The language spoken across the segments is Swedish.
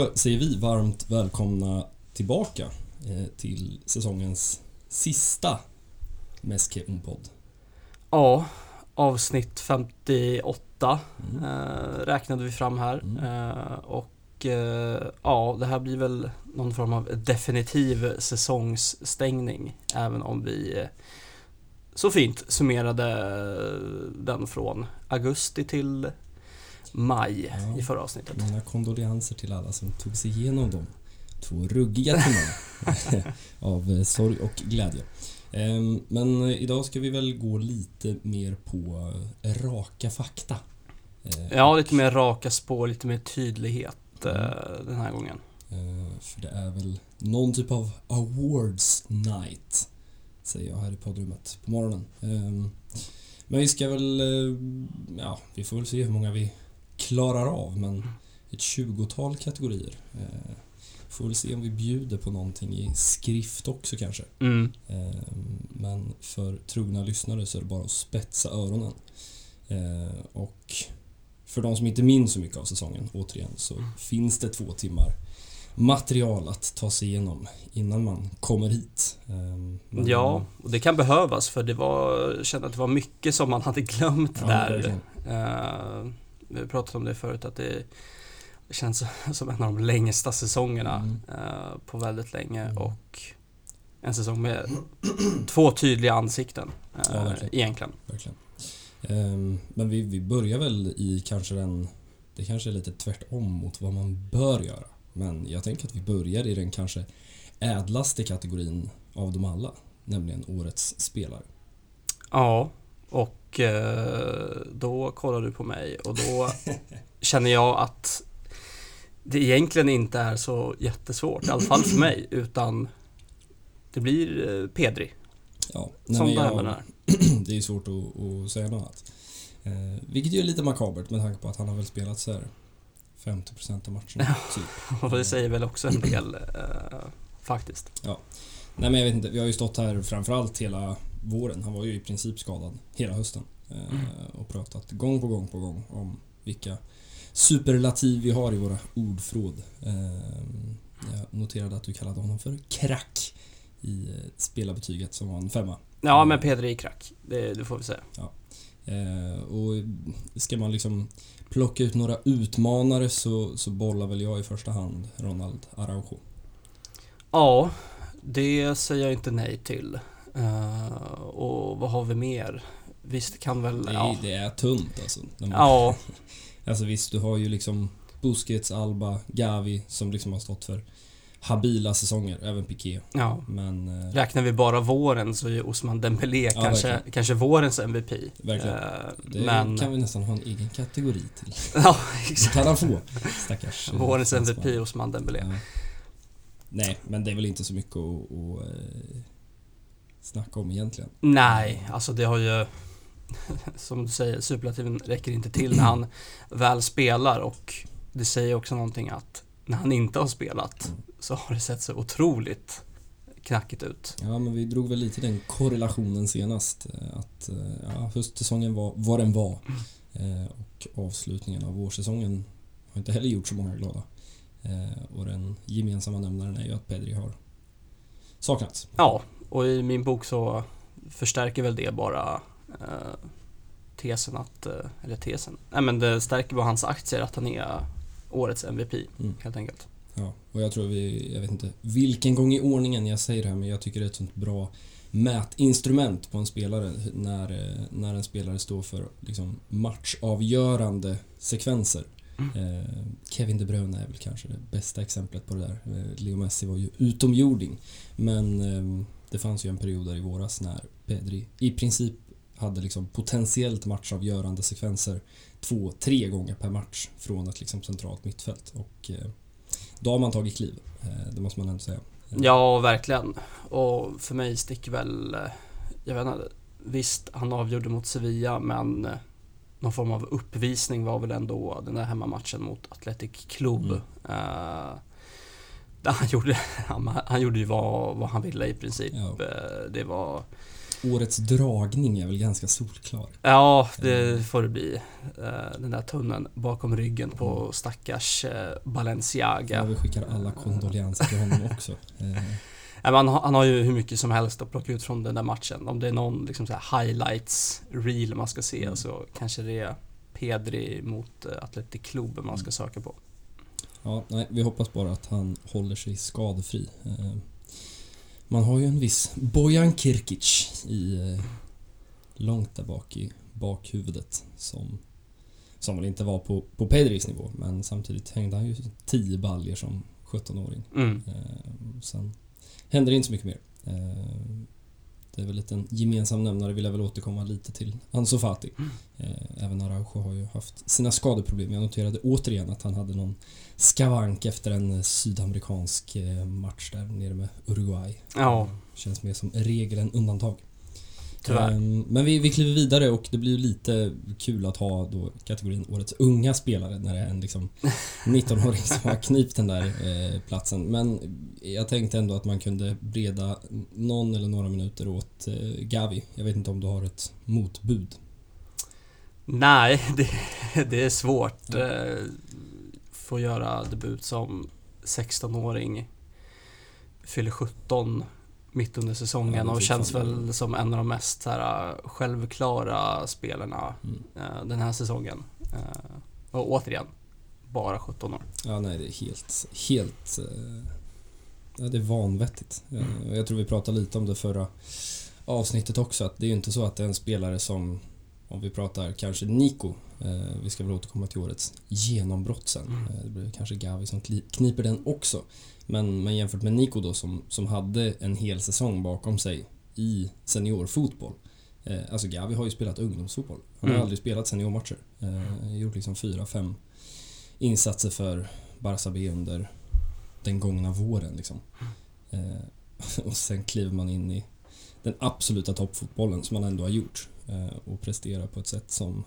Då säger vi varmt välkomna tillbaka eh, till säsongens sista Meske Unpod. Ja, avsnitt 58 Mm. eh, räknade vi fram här. Mm. Eh, och ja, det här blir väl någon form av definitiv säsongsstängning. Även om vi så fint summerade den från augusti till maj Ja. i förra avsnittet. Mina kondolenser till alla som tog sig igenom de två ruggiga timmarna av eh, sorg och glädje. Ehm, Men eh, idag ska vi väl gå lite mer på eh, raka fakta. Ja, lite mer raka spår, lite mer tydlighet Mm. den här gången. För det är väl någon typ av awards night, säger jag här i poddrummet på morgonen. Ehm, Men vi ska väl, ja, vi får väl se hur många vi klarar av, men ett tjugotal kategorier. Eh, Får väl se om vi bjuder på någonting i skrift också kanske. Mm. Ehm, Men för trogna lyssnare så är det bara att spetsa öronen. Eh, Och för de som inte minns så mycket av säsongen, återigen, så finns det två timmar material att ta sig igenom innan man kommer hit. Ehm, men- Ja, och det kan behövas för det var, jag kände att det var mycket som man hade glömt Ja, där. Vi har pratat om det förut att det känns som en av de längsta säsongerna Mm. eh, på väldigt länge Mm. och en säsong med två tydliga ansikten eh, Ja, verkligen. egentligen. Verkligen. Ehm, Men vi, vi börjar väl i kanske den... Det kanske är lite tvärtom mot vad man bör göra. Men jag tänker att vi börjar i den kanske ädlaste kategorin av dem alla. Nämligen Årets spelare. Ja, och eh, då kollar du på mig och då känner jag att det egentligen inte är så jättesvårt, i alla fall för mig, utan det blir eh, Pedri Ja, som nej, men jag- är. det är svårt att, att säga något annat. Eh, vilket ju är lite makabert med tanke på att han har väl spelat så här 50% av matcherna. Typ. Och det säger väl också en del eh, faktiskt. Nej men jag vet inte, vi har ju stått här framförallt hela våren. Han var ju i princip skadad hela hösten. Eh, Mm. Och pratat gång på gång på gång om vilka superlativ vi har i våra ordförråd. Eh, Jag noterade att du kallade honom för krack i eh, spelarbetyget som var en femma. Ja, men Pedri är krack. Det, det får vi säga. Eh, och ska man liksom plocka ut några utmanare så, så bollar väl jag i första hand Ronald Araujo. Ja, det säger jag inte nej till. Eh, och vad har vi mer? Visst kan väl... Det Ja, det är tunt alltså. Man- ja Alltså visst, du har ju liksom Busquets, Alba, Gavi som liksom har stått för habila säsonger, även Piqué. ja. Men eh, Räknar vi bara våren så är Osman Dembélé Ja, kanske, verkligen. kanske vårens MVP. verkligen. Eh, det men... kan vi nästan ha en egen kategori till. Ja, exakt. kan han få, stackars. Vårens. MVP Osman Dembélé. Nej, men det är väl inte så mycket att, snacka om egentligen. Nej, alltså det har ju... Som du säger, superlativen räcker inte till när han väl spelar och det säger också någonting att när han inte har spelat Mm. så har det sett så otroligt knackigt ut. Ja, men vi drog väl lite den korrelationen senast. eh, Att eh, ja, höstsäsongen var vad den var. Eh, Och avslutningen av vårsäsongen har inte heller gjort så många glada. Och den gemensamma nämnaren är ju att Pedri har saknats. Ja, och i min bok så förstärker väl det bara eh, tesen att, eh, eller tesen, nej men det stärker bara hans aktier att han är årets MVP Mm. helt enkelt. Ja, och jag tror vi, jag vet inte vilken gång i ordningen jag säger det här men jag tycker det är ett sånt bra mätinstrument på en spelare när, eh, när en spelare står för liksom matchavgörande sekvenser. Mm. Eh, Kevin De Bruyne är väl kanske det bästa exemplet på det där. Leo Messi var ju utomjording. Men eh, det fanns ju en period där i våras när Pedri i princip hade liksom potentiellt matchavgörande sekvenser två, tre gånger per match från ett liksom centralt mittfält. Och eh, då har man tagit kliv. Eh, det måste man ändå säga. Ja, verkligen. Och för mig sticker väl, eh, jag vet inte, visst han avgjorde mot Sevilla men eh, någon form av uppvisning var väl ändå den där hemmamatchen mot Athletic Club. Mm. Eh, han, gjorde, han, han gjorde ju vad, vad han ville i princip. Ja. Eh, det var årets dragning är väl ganska solklar. Ja, det får det bli. Eh, Den där tunneln bakom ryggen på stackars eh, Ja, Balenciaga. vi skickar alla kondolenser till honom också. Eh, Han, har- han har ju hur mycket som helst att plocka ut från den där matchen. Om det är någon liksom highlights reel man ska se Mm. så kanske det är Pedri mot eh, Athletic Club man Mm. ska söka på. Ja, nej, vi hoppas bara att han håller sig skadefri. Eh, Man har ju en viss Bojan Kirkic i eh, långt där bak i bakhuvudet som, som väl inte var på, på Pedris nivå men samtidigt hängde han ju 10 baljer som 17-åring. Mm. Eh, Sen händer det inte så mycket mer. Eh, Det är väl lite en gemensam nämnare, vill jag väl återkomma lite till Ansu Fati. Eh, Även Araujo har ju haft sina skadeproblem. Jag noterade återigen att han hade någon skavank efter en sydamerikansk eh, match där nere med Uruguay. Ja, Känns mer som regel än undantag. Tyvärr. Ehm, Men vi, vi kliver vidare och det blir lite kul att ha då kategorin Årets unga spelare när det är en liksom 19-åring som har knipt den där eh, platsen. Men jag tänkte ändå att man kunde breda någon eller några minuter åt eh, Gavi. Jag vet inte om du har ett motbud. Nej, det, det är svårt. Eh, Få göra debut som 16-åring. Fyller 17 mitt under Ja, säsongen är och känns väl som en av de mest här, självklara spelarna Mm. eh, den här säsongen. Eh, Och återigen, bara 17 år. Ja, nej, det är helt, helt... eh, Ja, det är vanvettigt. Och Jag tror vi pratade lite om det förra avsnittet också, att det är ju inte så att det är en spelare som, om vi pratar kanske Nico, vi ska väl återkomma till årets genombrott sen. Mm. Det blir kanske Gavi som kniper den också. Men, men jämfört med Nico då som, som hade en hel säsong bakom sig i seniorfotboll. Eh, alltså Gavi har ju spelat ungdomsfotboll. Han har Mm. aldrig spelat seniormatcher. Eh, gjort liksom fyra, fem insatser för Barça B under den gångna våren liksom. Eh, och sen kliver man in i den absoluta toppfotbollen som man ändå har gjort eh, och presterar på ett sätt som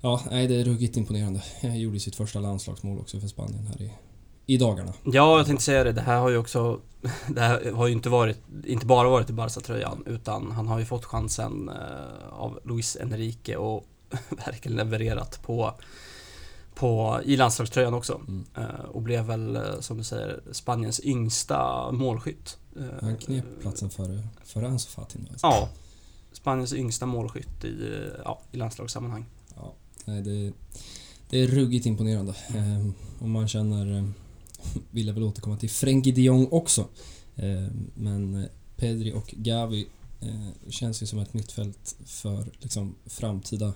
Ja, nej det är ruggigt imponerande. Jag gjorde sitt första landslagsmål också för Spanien här i, i dagarna. Ja, jag tänkte säga det. Det här har ju också... Det här har ju inte varit, inte bara varit i Barca-tröjan, utan han har ju fått chansen eh, av Luis Enrique och verkligen levererat på, på i landslagströjan också. Mm. Eh, och blev väl, eh, som du säger, Spaniens yngsta målskytt. Han knep platsen före, före Ansu Fati alltså. Ja. Spaniens yngsta målskytt i, ja, i landslagssammanhang. Ja, nej, det, det är ruggigt imponerande. Ehm, och man känner, vill jag väl återkomma till Frenkie de Jong också. Ehm, men eh, Pedri och Gavi eh, känns ju som ett mittfält för liksom, framtida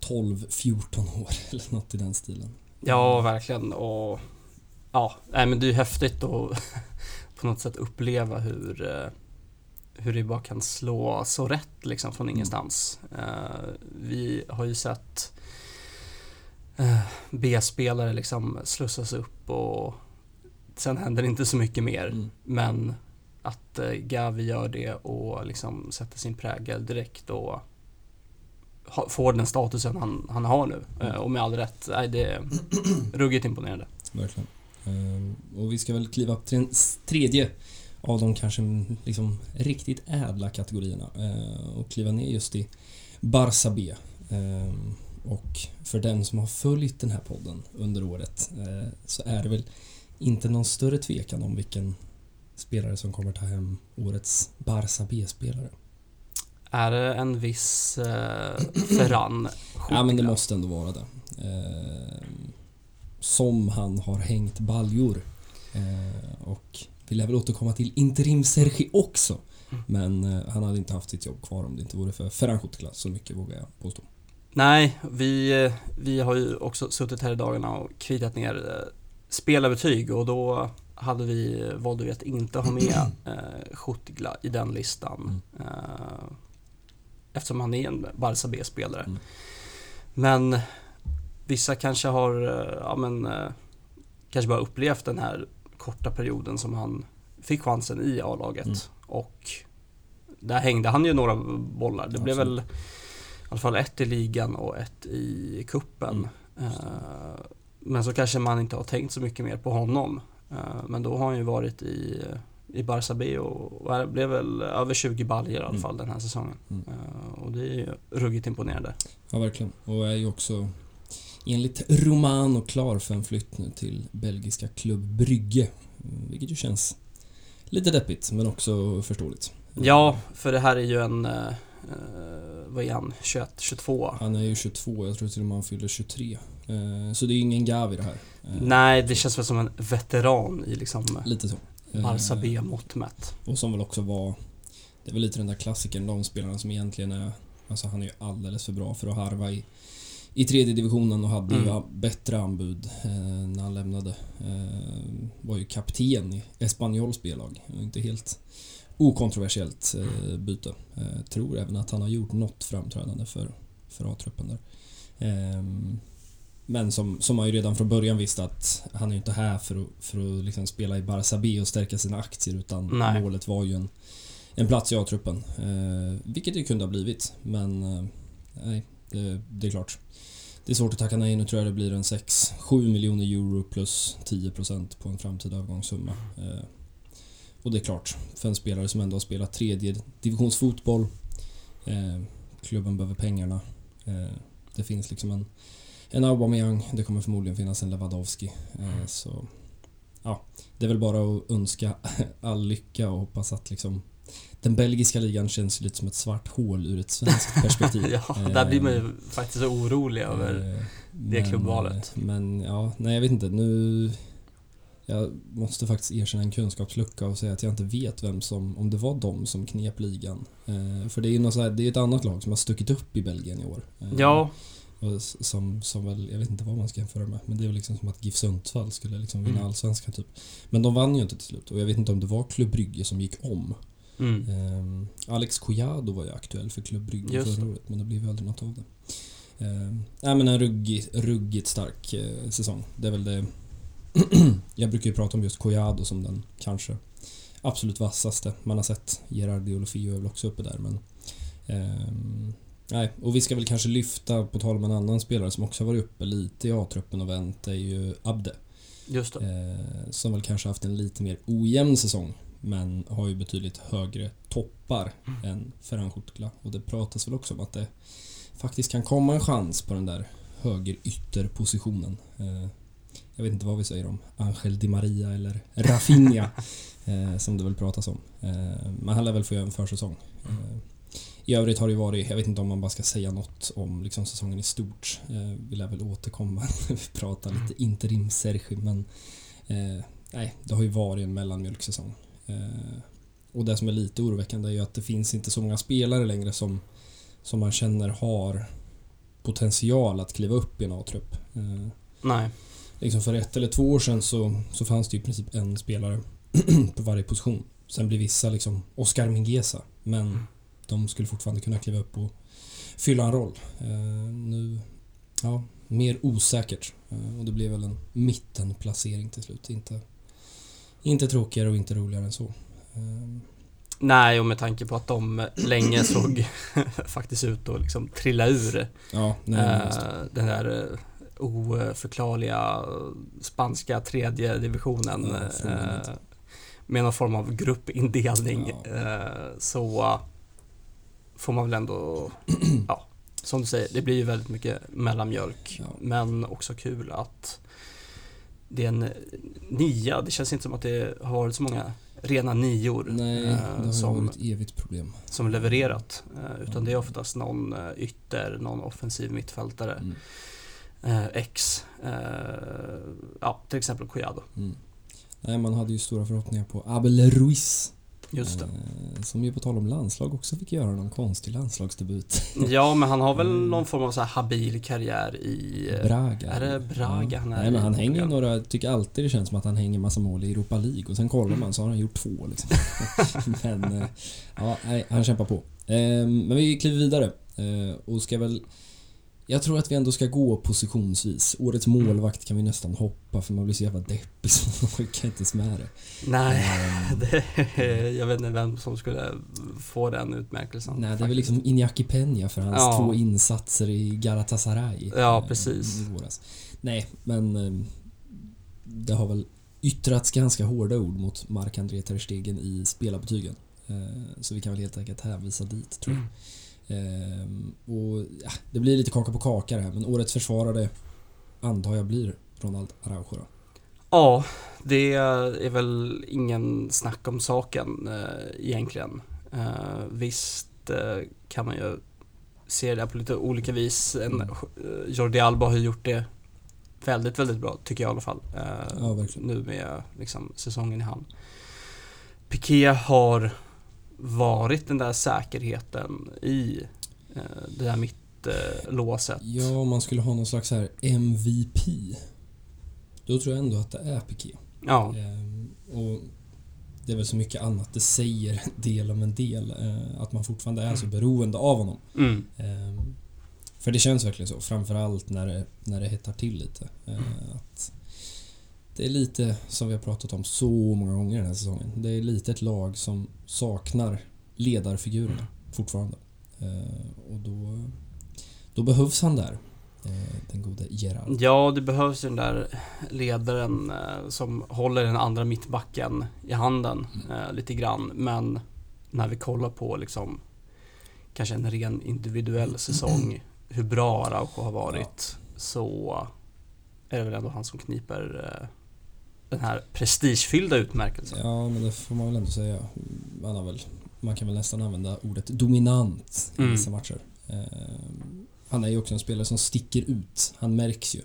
12-14 år eller något i den stilen. Ja, verkligen. Och ja, nej, men det är ju häftigt att på något sätt uppleva hur, eh, hur det bara kan slå så rätt liksom från Mm. ingenstans. Eh, Vi har ju sett eh, B-spelare liksom slussas upp och sen händer inte så mycket mer. Mm. Men att eh, Gavi gör det och liksom sätter sin prägel direkt och får den statusen han, han har nu. Eh, Och med all rätt, nej, det är ruggigt imponerande. Verkligen. Ehm, och vi ska väl kliva upp till den tredje av de kanske mm, liksom riktigt ädla kategorierna eh, och kliva ner just i Barça B. Och för den som har följt den här podden under året eh, så är det väl inte någon större tvekan om vilken spelare som kommer ta hem årets Barça B-spelare. Är det en viss eh, Ferran Ja men det måste ändå vara det. Ehm, som han har hängt baljor. Eh, och vill jag väl återkomma till interim Sergi också. Men eh, han hade inte haft sitt jobb kvar om det inte vore för Ferran Kutla, så mycket vågar jag påstå. Nej, vi, eh, vi har ju också suttit här i dagarna och kritat ner eh, spelarbetyg och då hade vi, valde vi att inte ha med eh, Schuttigla i den listan. Eh, eftersom han är en Barca B-spelare. Mm. Men vissa kanske har, eh, ja men, eh, kanske bara upplevt den här korta perioden som han fick chansen i A-laget. Mm. Och där hängde han ju några bollar. Det blev Absolut. väl i alla fall ett i ligan och ett i kuppen. Mm. Men så kanske man inte har tänkt så mycket mer på honom. Eh, Men då har han ju varit i, i Barça B och, och blev väl över 20 baljor i alla Mm. fall den här säsongen. Mm. Eh, och det är ju ruggigt imponerande. Ja, verkligen. Och är ju också enligt Romano klar för en flytt nu till belgiska klubb Brygge. Mm, Vilket ju känns lite deppigt, men också förståeligt. Ja, för det här är ju en, eh, vad är han, 21, 22? Han är ju 22, jag tror till och med han fyller 23. Eh, Så det är ju ingen Gavi det här. Eh, Nej, det känns väl som en veteran i liksom Lite så. Eh, Barça B-mått mätt. Och som väl också var... Det är väl lite den där klassikern, de spelarna som egentligen är... Alltså han är ju alldeles för bra för att harva i, i tredje divisionen och hade ju Mm. a- bättre anbud eh, när han lämnade. Eh, var ju kapten i Espanyols B-lag. Inte helt okontroversiellt eh, byte. Eh, tror även att han har gjort något framträdande för, för A-truppen där. Ehm, men som, som man ju redan från början visste att han är ju inte här för att, för att liksom spela i Barça B och stärka sina aktier utan Nej. målet var ju en, en plats i A-truppen. Eh, vilket det kunde ha blivit men eh, nej, det, det är klart. Det är svårt att tacka nej. Nu tror jag det blir en 6-7 miljoner euro plus 10% på en framtida övergångssumma. Eh, och det är klart, för en spelare som ändå har spelat tredje divisionsfotboll. Eh, klubben behöver pengarna. Eh, det finns liksom en, en Aubameyang. Det kommer förmodligen finnas en Lewandowski. Eh, så ja, det är väl bara att önska all lycka och hoppas att liksom den belgiska ligan känns lite som ett svart hål ur ett svenskt perspektiv. ja, där blir man ju faktiskt så orolig över Eh, det klubbvalet. Men ja, nej jag vet inte. Nu... Jag måste faktiskt erkänna en kunskapslucka och säga att jag inte vet vem som, om det var de som knep ligan. Eh, för det är ju något så här, det är ett annat lag som har stuckit upp i Belgien i år. Eh, Ja, som, som väl, jag vet inte vad man ska jämföra med, men det är väl liksom som att GIF Sundsvall skulle liksom vinna Mm. Allsvenskan typ. Men de vann ju inte till slut och jag vet inte om det var Klubb Brygge som gick om. mm. Ehm, Alex Collado var ju aktuell för Klubb Brygge förra året, men det blev ju aldrig något av det. Ehm, nej men en ruggig, ruggigt stark eh, säsong. Det är väl det... jag brukar ju prata om just Collado som den kanske absolut vassaste man har sett. Gerard Deulofeu är väl också uppe där, men... ehm, nej, och vi ska väl kanske lyfta, på tal om en annan spelare som också har varit uppe lite i A-truppen och vänt, är ju Abde. just det. Eh, som väl kanske haft en lite mer ojämn säsong. Men har ju betydligt högre toppar än Ferran Schutla. Och det pratas väl också om att det faktiskt kan komma en chans på den där högerytterpositionen. Eh, jag vet inte vad vi säger om Angel Di Maria eller Rafinha. eh, som det väl pratas om. Eh, men han lär väl få göra en försäsong. Eh, I övrigt har det ju varit, jag vet inte om man bara ska säga något om liksom säsongen i stort. Eh, vi lär väl återkomma när vi pratar lite interim Sergi men eh, nej, det har ju varit en mellanmjölksäsong. Eh, och det som är lite oroväckande är ju att det finns inte så många spelare längre som, som man känner har potential att kliva upp i en A-trupp. Eh, Nej. Liksom för ett eller två år sedan så, så fanns det i princip en spelare på varje position. Sen blir vissa liksom Oscar Mingueza, men de skulle fortfarande kunna kliva upp och fylla en roll. Eh, nu, ja, mer osäkert. Eh, och det blev väl en mittenplacering till slut. Inte, inte tråkigare och inte roligare än så. Eh, Nej, och med tanke på att de länge såg faktiskt ut att liksom trilla ur ja, nej, eh, den där eh, oförklarliga spanska tredje divisionen Ja, eh, med någon form av gruppindelning Ja. eh, så får man väl ändå, ja, som du säger, det blir ju väldigt mycket mellanmjölk Ja. men också kul att det är en nia, det känns inte som att det har varit så många rena nior Nej, det eh, som, som levererat. eh, Utan det är oftast någon eh, ytter, någon offensiv mittfältare. Mm. Eh, X, eh, ja till exempel Collado. Mm. Nej, man hade ju stora förhoppningar på Abel Ruiz. Just det. Eh, som ju på tal om landslag också fick göra någon konstig landslagsdebut. Ja men han har väl Mm. någon form av så här habil karriär i... Braga. är det Braga han är Nej men han hänger några, jag tycker alltid det känns som att han hänger massa mål i Europa League och sen kollar man så har han gjort två liksom. men eh, ja, nej, han kämpar på. Eh, men vi kliver vidare eh, och ska väl jag tror att vi ändå ska gå positionsvis. Årets Mm. målvakt kan vi nästan hoppa för man blir så jävla deppig så man orkar inte ens med det. Nej, Eh, det, jag vet inte vem som skulle få den utmärkelsen. Nej, det är väl liksom Iñaki Peña för hans Ja. två insatser i Galatasaray. Ja, eh, precis. Nej, men eh, det har väl yttrats ganska hårda ord mot Marc-André Ter Stegen i spelarbetygen. Så vi kan väl helt enkelt hänvisa dit tror jag. Ehm, och ja, Det blir lite kaka på kaka det här men årets försvarare antar jag blir Ronald Araujo då. Ja, det är väl ingen snack om saken eh, egentligen. Eh, visst eh, kan man ju se det på lite olika vis. En, Mm. eh, Jordi Alba har ju gjort det väldigt, väldigt bra tycker jag i alla fall. Eh, Ja, verkligen. nu med liksom, säsongen i hamn. Piqué har varit den där säkerheten i eh, det där mittlåset. Ja, om man skulle ha någon slags här MVP. Då tror jag ändå att det är Piqué. Ja, Ehm, och det är väl så mycket annat. Det säger del om en del. eh, att man fortfarande är så beroende av honom. mm, Ehm, för det känns verkligen så. Framförallt när det, när det hettar till lite. Eh, att det är lite som vi har pratat om så många gånger den här säsongen. Det är lite ett lag som saknar ledarfigurerna fortfarande. Eh, och då, då behövs han där. eh, Den gode Gerard. Ja, det behövs ju den där ledaren eh, som håller den andra mittbacken i handen eh, lite grann. Men när vi kollar på liksom kanske en ren individuell säsong, hur bra Araujo har varit, så är det väl ändå han som kniper den här prestigefyllda utmärkelsen. Ja, men det får man väl ändå säga. Man, har väl, man kan väl nästan använda ordet dominant i Mm. vissa matcher. Eh, han är ju också en spelare som sticker ut. Han märks ju.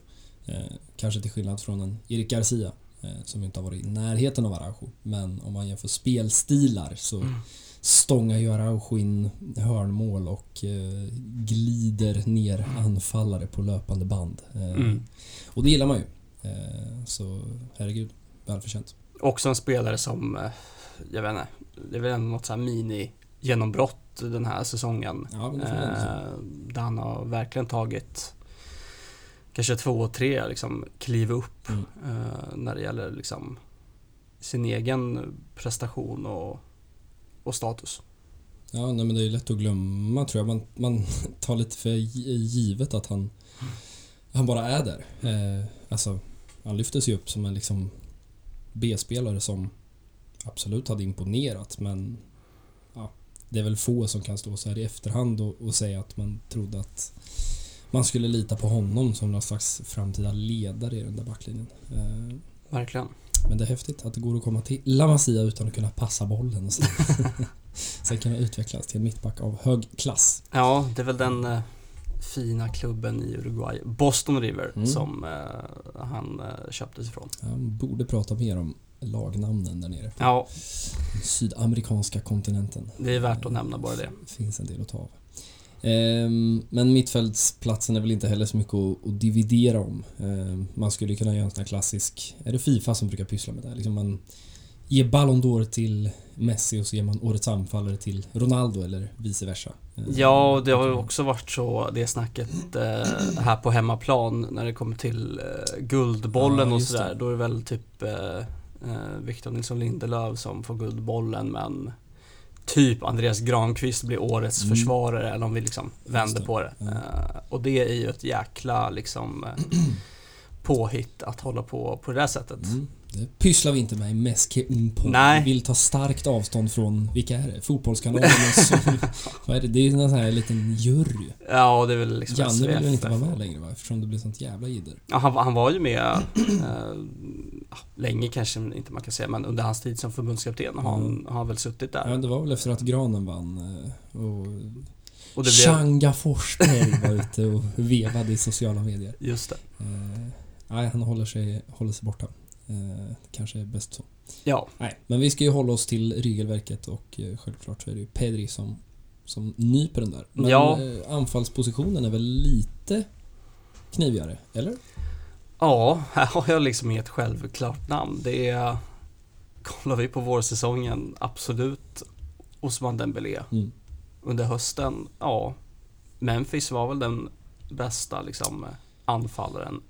Eh, kanske till skillnad från en Erik Garcia eh, som inte har varit i närheten av Araujo. Men om man jämför spelstilar så Mm. stångar ju Araujo in hörnmål och eh, glider ner anfallare på löpande band. Eh, Mm. Och det gillar man ju. Eh, så herregud, välförtjänt. Också en spelare som, eh, jag vet inte, det är väl något så här mini-genombrott den här säsongen. Ja. Eh, där han har verkligen tagit kanske två, tre liksom kliv upp Mm. eh, när det gäller liksom sin egen prestation och, och status. Ja, nej, men det är lätt att glömma tror jag. Man, man tar lite för gi- givet att han, han bara är där. Eh, alltså, han lyftes ju upp som en liksom B-spelare som absolut hade imponerat men ja, det är väl få som kan stå så här i efterhand och, och säga att man trodde att man skulle lita på honom som någon slags framtida ledare i den där backlinjen. Eh, Verkligen. men det är häftigt att det går att komma till La Masia utan att kunna passa bollen och sen, sen kunna utvecklas till en mittback av hög klass. Ja, det är väl den eh, fina klubben i Uruguay, Boston River, Mm. som eh, han eh, köptes ifrån. Han borde prata mer om lagnamnen där nere. Ja, Den sydamerikanska kontinenten. det är värt att nämna bara det. Det finns en del att ta av. Ehm, Men mittfältsplatsen är väl inte heller så mycket att, att dividera om. Ehm, Man skulle kunna göra en sån här klassisk... Är det Fifa som brukar pyssla med det här? Liksom man ger Ballon d'Or till Messi och så ger man årets anfallare till Ronaldo eller vice versa. Ja, det har ju också varit så det snacket eh, här på hemmaplan när det kommer till eh, Guldbollen Ja, och sådär. det. Då är det väl typ eh, eh, Victor Nilsson Lindelöf som får Guldbollen men typ Andreas Granqvist blir årets Mm. försvarare eller om vi liksom vänder det. på det. Eh, och det är ju ett jäkla liksom eh, påhitt att hålla på på det där sättet. Mm, pysslar vi inte med i Meske Unpod. Nej. Vi vill ta starkt avstånd från, vilka är det? Fotbollskanalen som, Vad är det? Det är ju en sån här liten jury. Ja, det är väl liksom Janne vill väl inte vara med längre va? Eftersom det blir sånt jävla jidder. Ja, han, han var ju med eh, länge kanske inte man kan säga, men under hans tid som förbundskapten har han, har han väl suttit där. Ja, det var väl efter att Granen vann eh, och och det blev, Changa Forsberg var ute och vevade i sociala medier. just det. Eh, nej, han håller sig, håller sig borta. Eh, kanske är bäst så. Ja, Nej, men vi ska ju hålla oss till regelverket och eh, självklart så är det ju Pedri som, som nyper den där. Men Ja. eh, anfallspositionen är väl lite knivigare, eller? ja, här har jag liksom inget självklart namn. Det är, kollar vi på vårsäsongen, absolut Osman Dembélé. Mm. Under hösten, ja, Memphis var väl den bästa liksom anfallaren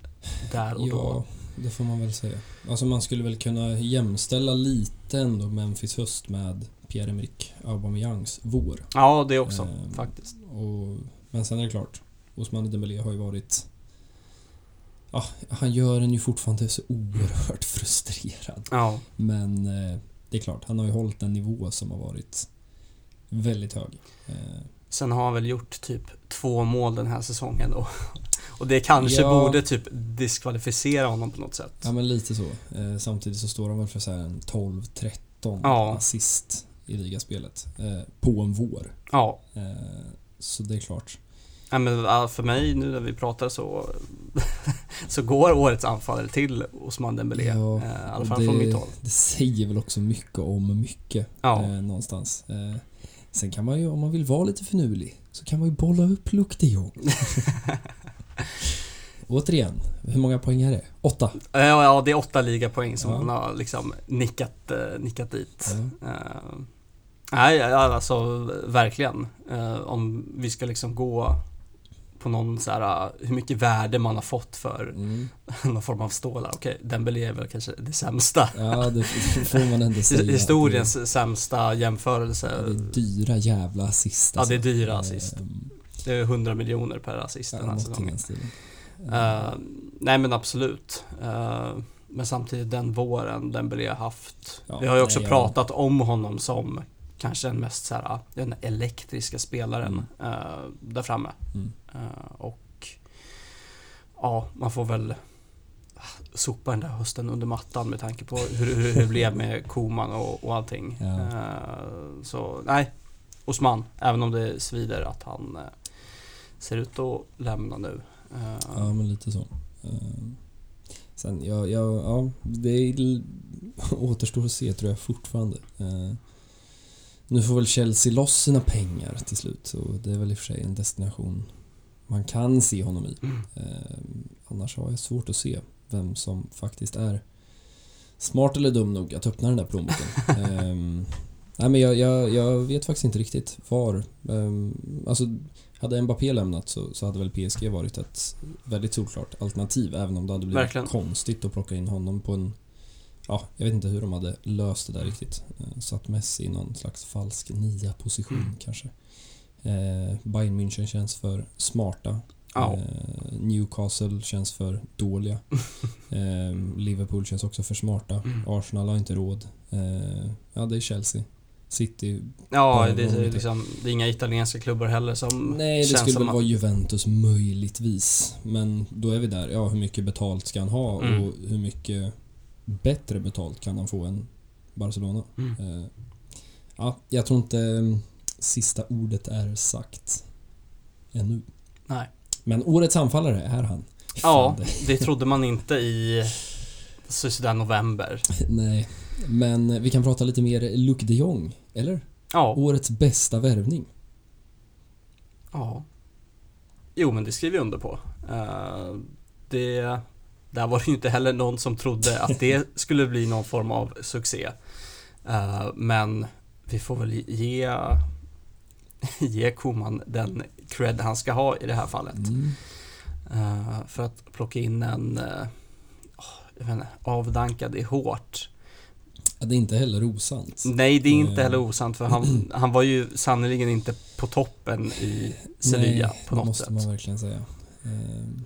där och Ja, då. Det får man väl säga. Alltså man skulle väl kunna jämställa lite ändå Memphis höst med Pierre-Emerick Aubameyangs vår. Ja, det också Ehm, faktiskt. Och, men sen är det klart, Osman Dembélé har ju varit ja, han gör en ju fortfarande så oerhört frustrerad. Ja, Men eh, det är klart, han har ju hållit en nivå som har varit väldigt hög. Eh, sen har han väl gjort typ två mål den här säsongen då. Och det kanske Ja. borde typ diskvalificera honom på något sätt. ja men lite så. Eh, samtidigt så står han väl för så en 12-13 Ja. assist i ligaspelet. Eh, på en vår. Ja, Eh, så det är klart. Ja, men för mig nu när vi pratar så så går årets anfallare till Osman Dembélé. Ja, I alla fall det, från mitt håll. Det säger väl också mycket om mycket. Ja, eh, någonstans. Eh, sen kan man ju, om man vill vara lite finurlig, så kan man ju bolla upp Luke de. Återigen, hur många poäng är det? Åtta? ja, ja, det är åtta ligapoäng som Ja. han har liksom nickat, eh, nickat dit. Ja. Eh, nej, ja, alltså verkligen. Eh, om vi ska liksom gå på någon så här, hur mycket värde man har fått för Mm. någon form av stålar. Okej, Dembélé är väl kanske det sämsta. Ja, det får man ändå säga. Historiens sämsta jämförelse. Det, det är dyra jävla assist. Ja, det är alltså. dyra assist. Det är 100 miljoner per assist den Ja, här säsongen. den. Eh, nej men absolut. Eh, men samtidigt den våren Dembélé har haft. Ja, vi har ju också nej, pratat om honom som kanske den mest så här, den elektriska spelaren eh, där framme. Mm. Och ja, man får väl sopa den där hösten under mattan med tanke på hur, hur, det blev med Koman och, och allting. Ja. Så nej, Osman, även om det svider att han ser ut att lämna nu. Eh, Ja, men lite så. Eh, Sen, ja, ja, ja det är, återstår att se tror jag fortfarande. Eh, Nu får väl Chelsea loss sina pengar till slut, så det är väl i och för sig en destination man kan se honom i. Mm. Annars har jag svårt att se vem som faktiskt är smart eller dum nog att öppna den där plånboken. Ehm, nej men jag, jag, jag vet faktiskt inte riktigt var. Um, alltså, hade Mbappé lämnat så, så hade väl PSG varit ett väldigt solklart alternativ även om det hade blivit Verkligen. konstigt att plocka in honom på en... Ja, jag vet inte hur de hade löst det där riktigt. Uh, satt Messi i någon slags falsk nia-position Mm. kanske. Uh, Bayern München känns för smarta. Eh, Newcastle känns för dåliga. Eh, Liverpool känns också för smarta. Mm. Arsenal har inte råd. Eh, ja, det är Chelsea. City. Ja, det är, liksom, det är inga italienska klubbar heller som Nej, det känns skulle väl vara Juventus möjligtvis. Men då är vi där. Ja, hur mycket betalt ska han ha Mm. och hur mycket bättre betalt kan han få än Barcelona? Mm. Eh, ja, jag tror inte eh, sista ordet är sagt ännu. Nej. Men årets anfallare är han. Ja, Fan, det trodde man inte i så- sådär november. Nej, men vi kan prata lite mer Luc de Jong, eller? Ja, Årets bästa värvning. ja. Jo, men det skriver jag under på. Eh, det, där var det ju inte heller någon som trodde att det skulle bli någon form av succé. Eh, men vi får väl ge, ge Koman den cred han ska ha i det här fallet. Mm. Eh, för att plocka in en åh, jag vet inte, avdankad i hårt. Det är inte heller osant. Nej, det är inte Eh. heller osant för han, han var ju sannerligen inte på toppen i Sevilla Nej, på det något måste sätt. man verkligen säga. Ehm,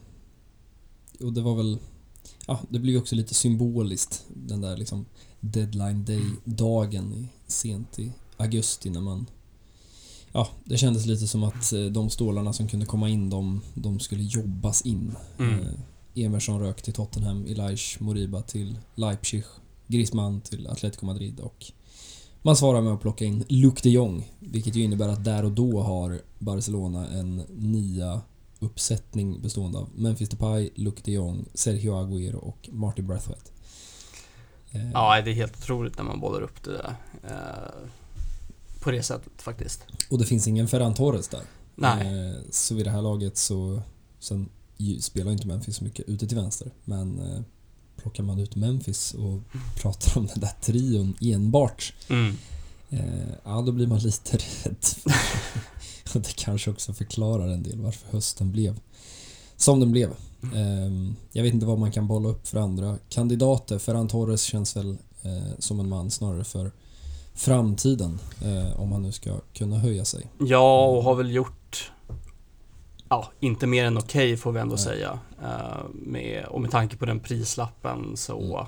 och det var väl... Ja, det blir ju också lite symboliskt den där liksom deadline day-dagen sent i augusti när man... Ja, det kändes lite som att eh, de stålarna som kunde komma in, de, de skulle jobbas in. Mm. Eh, Emerson rök till Tottenham, Elias Moriba till Leipzig, Griezmann till Atletico Madrid och man svarar med att plocka in Luc de Jong, vilket ju innebär att där och då har Barcelona en nya uppsättning bestående av Memphis Depay, Luc de Jong, Sergio Agüero och Martin Braithwaite. Eh, Ja, det är helt otroligt när man bollar upp det där. eh, på det sättet faktiskt. Och det finns ingen Ferran Torres där. Nej. Eh, Så vid det här laget så... Sen spelar inte Memphis så mycket ute till vänster, men plockar man ut Memphis och pratar om den där trion enbart, Mm. eh, ja då blir man lite rädd. och det kanske också förklarar en del varför hösten blev som den blev. Eh, Jag vet inte vad man kan bolla upp för andra kandidater. Ferran Torres känns väl eh, som en man snarare för framtiden, eh, om han nu ska kunna höja sig. Ja, och har väl gjort ja, inte mer än okej får vi ändå Nej. säga. Eh, med, och med tanke på den prislappen så Mm.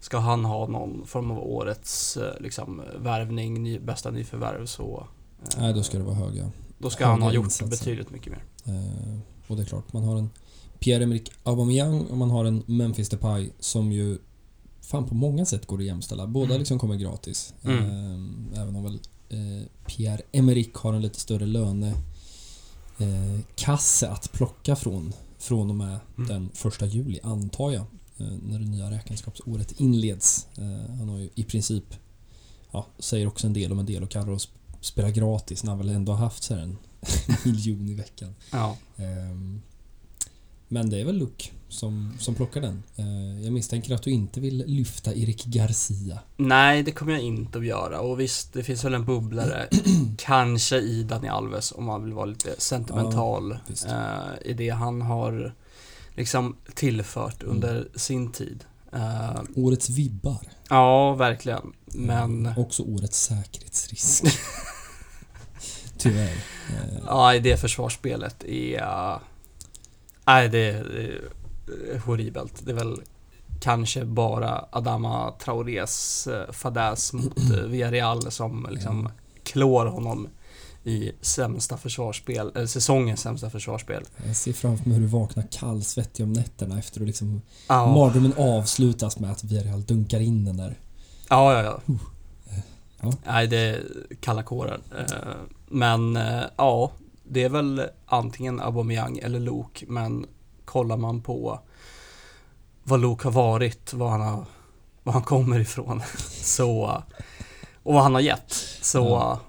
ska han ha någon form av årets eh, liksom, värvning, ny, bästa nyförvärv så eh, Nej, då ska det vara höga. då ska han ha höga gjort insatser. betydligt mycket mer. Eh, och det är klart, man har en Pierre-Emerick Aubameyang och man har en Memphis Depay som ju fan på många sätt går att jämställa. Båda Mm. liksom kommer gratis. Mm. Eh, även om väl Pierre-Emerick har en lite större löne eh, kasse att plocka från från och med Mm. den första juli, antar jag, eh, när det nya räkenskapsåret inleds. Eh, han har ju i princip, ja, säger också en del om en del och kallar oss spela gratis när han väl ändå har haft så här en miljon i veckan. Ja. Ehm, Men det är väl Luke som, som plockar den. Eh, Jag misstänker att du inte vill lyfta Erik Garcia. Nej, det kommer jag inte att göra. Och visst, det finns väl en bubblare, kanske i Dani Alves om man vill vara lite sentimental visst. eh, i det han har liksom tillfört Mm. under sin tid. Eh, Årets vibbar. ja, verkligen. Men Eh, Också årets säkerhetsrisk. Tyvärr. Eh, ja, i det försvarsspelet är... eh, Nej, det är horribelt. Det är väl kanske bara Adama Traorés eh, fadäs mot eh, Villarreal som liksom Ja. klår honom i sämsta försvarsspel, eller säsongens sämsta försvarsspel. Jag ser framför mig hur du vaknar kallsvettig om nätterna efter att liksom Ja, mardrömmen avslutas med att Villarreal dunkar in den där. ja, ja. ja. Ja. Nej, det är kalla kårar. Eh, Men eh, ja, det är väl antingen Aubameyang eller Luke, men kollar man på vad Luke har varit, vad han, har, vad han kommer ifrån, så och vad han har gett, så Ja.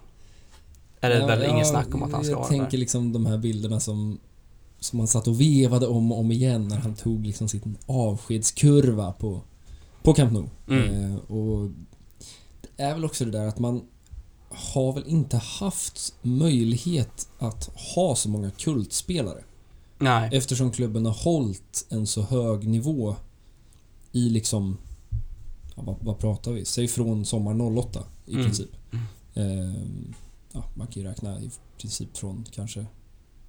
är det Ja, väl ja, inget snack om att han ska Jag vara tänker där. liksom de här bilderna som som man satt och vevade om och om igen när han tog liksom sin avskedskurva på, på Camp Nou. Mm. Eh, och det är väl också det där att man har väl inte haft möjlighet att ha så många kultspelare. Nej, Eftersom klubben har hållit en så hög nivå i liksom... Ja, vad, vad pratar vi? Säg från sommar 08 i Mm. princip. Mm. Ehm, ja, man kan ju räkna i princip från kanske...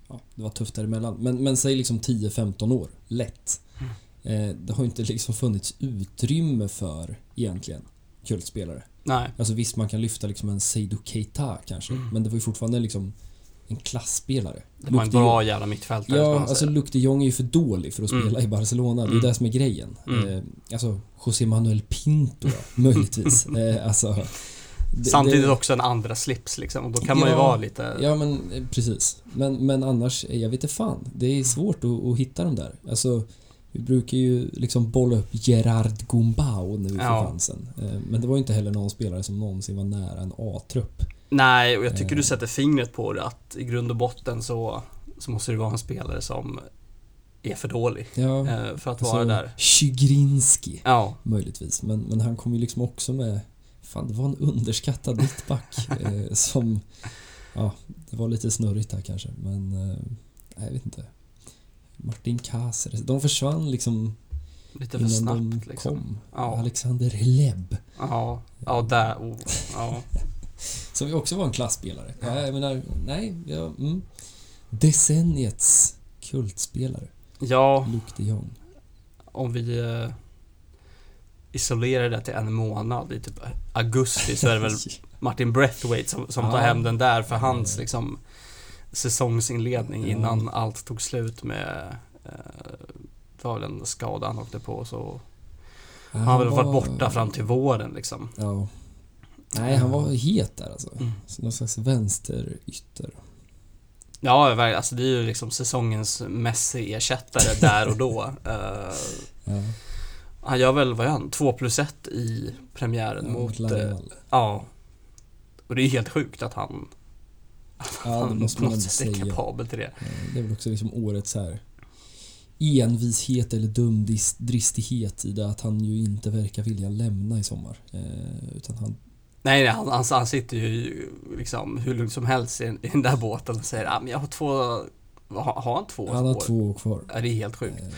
Ja, det var tufft däremellan. Men, men säg liksom 10-15 år. Lätt. Mm. Eh, det har inte liksom funnits utrymme för egentligen kultspelare. nej. Alltså visst, man kan lyfta liksom en Seydou Keita kanske. Mm. Men det var ju fortfarande liksom en klassspelare. Det var en de bra jävla mittfältare Ja, alltså. Luke de Jong är ju för dålig för att Mm. spela i Barcelona. Det är Mm. det som är grejen. Mm. Eh, alltså, José Manuel Pinto möjligtvis. eh, alltså, det- Samtidigt det, också en andra slips liksom, och då kan man ju Ja, vara lite... Ja, men eh, precis. Men, men annars, eh, jag vet inte fan. Det är svårt att, att hitta dem där. Alltså, vi brukar ju liksom bolla upp Gerard Gumbau när vi får Ja. chansen. Eh, Men det var ju inte heller någon spelare som någonsin var nära en A-trupp. Nej, och jag tycker Eh. du sätter fingret på det att i grund och botten så, så måste det vara en spelare som är för dålig Ja, eh, för att alltså, vara där. Chigrinski. Ja, Möjligtvis, men, men han kom ju liksom också med... Fan, det var en underskattad mittback eh, som... Ja, det var lite snurrigt där kanske, men... Eh, nej, jag vet inte. Martin Caceres, de försvann liksom lite för innan de snabbt liksom. kom. Ja. Alexander Leb, Ja, ja där, oh, ja. som också var en klassspelare. Ja, jag menar, nej, ja, mm. Decenniets kultspelare, Ja, Luke de Jong. om vi eh, isolerar det till en månad i typ augusti så är det väl Martin Breathwaite som, som tar Ja. hem den där för hans liksom säsongsinledning Ja. innan allt tog slut med eh, det var väl en skada han åkte på så han har väl varit borta fram till våren liksom. Ja. Nej, han var het där alltså. Mm. Någon slags vänsterytter. Ja, alltså det är ju liksom säsongens Messi-ersättare där och då. Eh, Ja, han gör väl, vad gör han, 2 plus 1 i premiären ja, mot... Lareal. Eh, ja. Och det är helt sjukt att han, Ja, det han måste på något sätt är kapabel till det. Eh, Det är väl också liksom årets här envishet eller dumdristighet i det att han ju inte verkar vilja lämna i sommar. Eh, utan han... Nej, nej han, han, han sitter ju liksom hur lugnt som helst i, i den där båten och säger ah, men jag har två... Har, har han två Han har år? två år kvar. Ja, det är helt sjukt. Eh,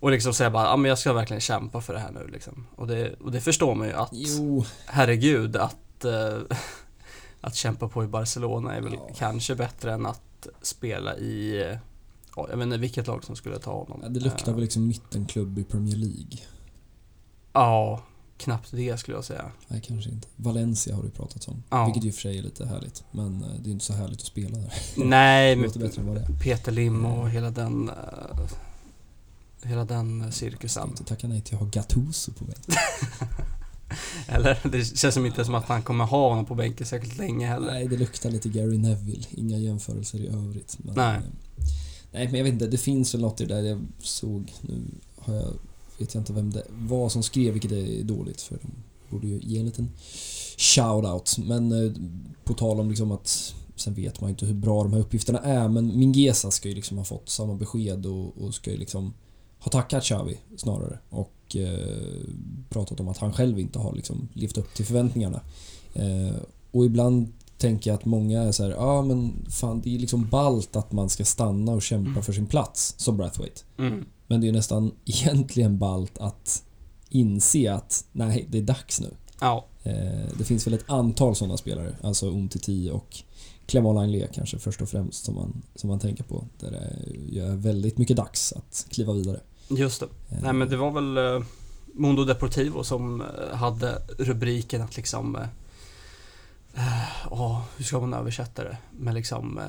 Och liksom säga bara, ja ah, men jag ska verkligen kämpa för det här nu liksom. Och det, och det förstår man ju att, jo, herregud, att, eh, att kämpa på i Barcelona är väl Ja. kanske bättre än att att spela i, ja, jag vet inte vilket lag som skulle ta honom. Ja, det luktar Eh, väl liksom mittenklubb i Premier League. Ja, knappt det skulle jag säga. Nej, kanske inte. Valencia har det pratats om. Ja. Vilket ju för sig är lite härligt. Men eh, det är inte så härligt att spela där. Nej, men låter bättre än vad det är. Peter Lim och hela den eh, Hela den Ska cirkusen. inte tacka nej till att ha Gattuso på bänken. Eller det känns som inte som att han kommer ha honom på bänken särskilt länge heller. Nej, det luktar lite Gary Neville. Inga jämförelser i övrigt. Men, Nej. eh, nej, men jag vet inte. Det finns väl något i det där jag såg. Nu har jag, vet jag inte vem det var som skrev, vilket är dåligt för de borde ju ge en liten shout-out. Men eh, på tal om liksom att Sen vet man ju inte hur bra de här uppgifterna är men Mingesa ska ju liksom ha fått samma besked och, och ska ju liksom ha tackat Xavi snarare och eh, pratat om att han själv inte har liksom levt upp till förväntningarna. Eh, och ibland tänker jag att många är så ja ah, men fan det är liksom ballt att man ska stanna och kämpa Mm. för sin plats som Brathwaite. Mm. Men det är nästan egentligen ballt att inse att nej, det är dags nu. Ja, Eh, det finns väl ett antal sådana spelare, alltså Umtiti och Clément Langlais kanske först och främst som man, som man tänker på. Där det är väldigt mycket dags att kliva vidare. just det. Eh, Nej men det var väl eh, Mundo Deportivo som hade rubriken att liksom Ja, hur ska man översätta det? Men liksom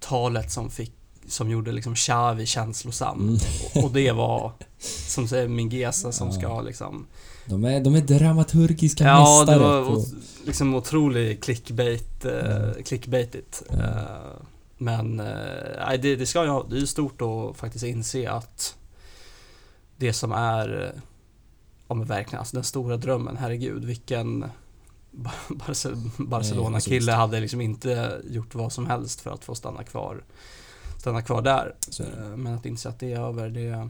Talet som fick Som gjorde liksom Xavi känslosam. Mm. Och, och det var Som säger Mingesa som Ja. ska liksom De är, de är dramaturgiska Ja, det mästare. var på, liksom otrolig clickbait, eh, Mm. clickbaitigt. Mm. Men eh, nej, det, det ska ju, det är ju stort att faktiskt inse att det som är, ja men verkligen, alltså den stora drömmen, herregud vilken Bar- Barce- Barcelona-kille hade liksom inte gjort vad som helst för att få stanna kvar, stanna kvar där. Eh, Men att inse att det är över, det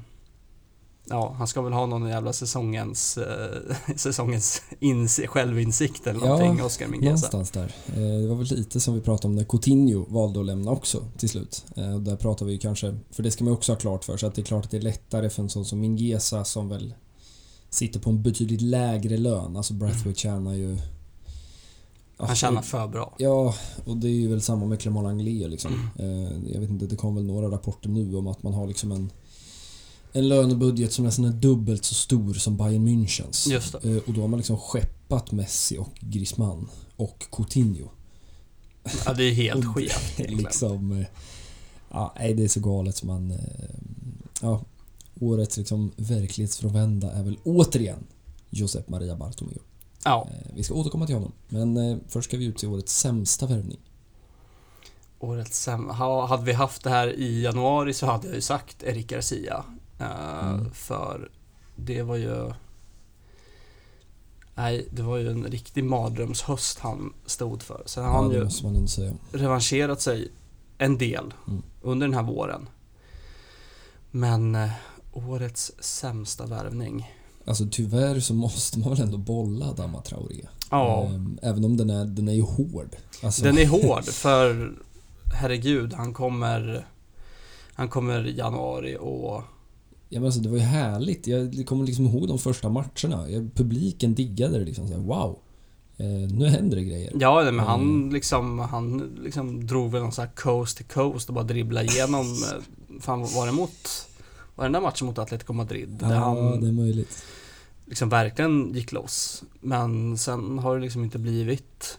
Ja, han ska väl ha någon jävla säsongens, eh, säsongens inse, självinsikt eller Ja, någonting, Oscar Mingueza. Någonstans där. Eh, Det var väl lite som vi pratade om när Coutinho valde att lämna också till slut. Eh, där pratar vi ju kanske, för det ska man också ha klart för sig, att det är klart att det är lättare för en sån som Mingesa som väl sitter på en betydligt lägre lön. Alltså Brathwaite tjänar ju... Han tjänar för bra. Ja, och det är ju väl samma med Clément Langlais liksom. Eh, Jag vet inte, det kom väl några rapporter nu om att man har liksom en en lönebudget som nästan är dubbelt så stor som Bayern Münchens. Eh, Och då har man liksom skeppat Messi och Griezmann och Coutinho. Ja, det är helt skevt liksom... eh, Ja, nej, det är så galet som man... Ja, årets liksom verklighetsfrånvända är väl återigen Josep Maria Bartomeu. Ja, Eh, Vi ska återkomma till honom, men eh, först ska vi ut till årets sämsta värvning. årets sämsta. Ha- Hade vi haft det här i januari så hade jag ju sagt Eric Garcia. Eh, Mm. För det var ju... Nej, det var ju en riktig mardrömshöst han stod för. Sen har Ja, han ju revanscherat sig en del Mm. under den här våren. Men årets sämsta värvning. Alltså tyvärr så måste man väl ändå bolla Dama Traoré. Ja, Ehm, Även om den är, den är ju hård. Alltså, den är hård för herregud, han kommer han kommer i januari och Ja, men alltså, det var ju härligt. Jag kommer liksom ihåg de första matcherna. Publiken diggade det liksom. Så här, wow. Eh, nu händer det grejer. Ja, men han Mm. liksom, han liksom drog väl någon sån här coast to coast och bara dribblade igenom, eh, fan var det mot, den där matchen mot Atletico Madrid? Där Ja, han det är möjligt. liksom verkligen gick loss. Men sen har det liksom inte blivit,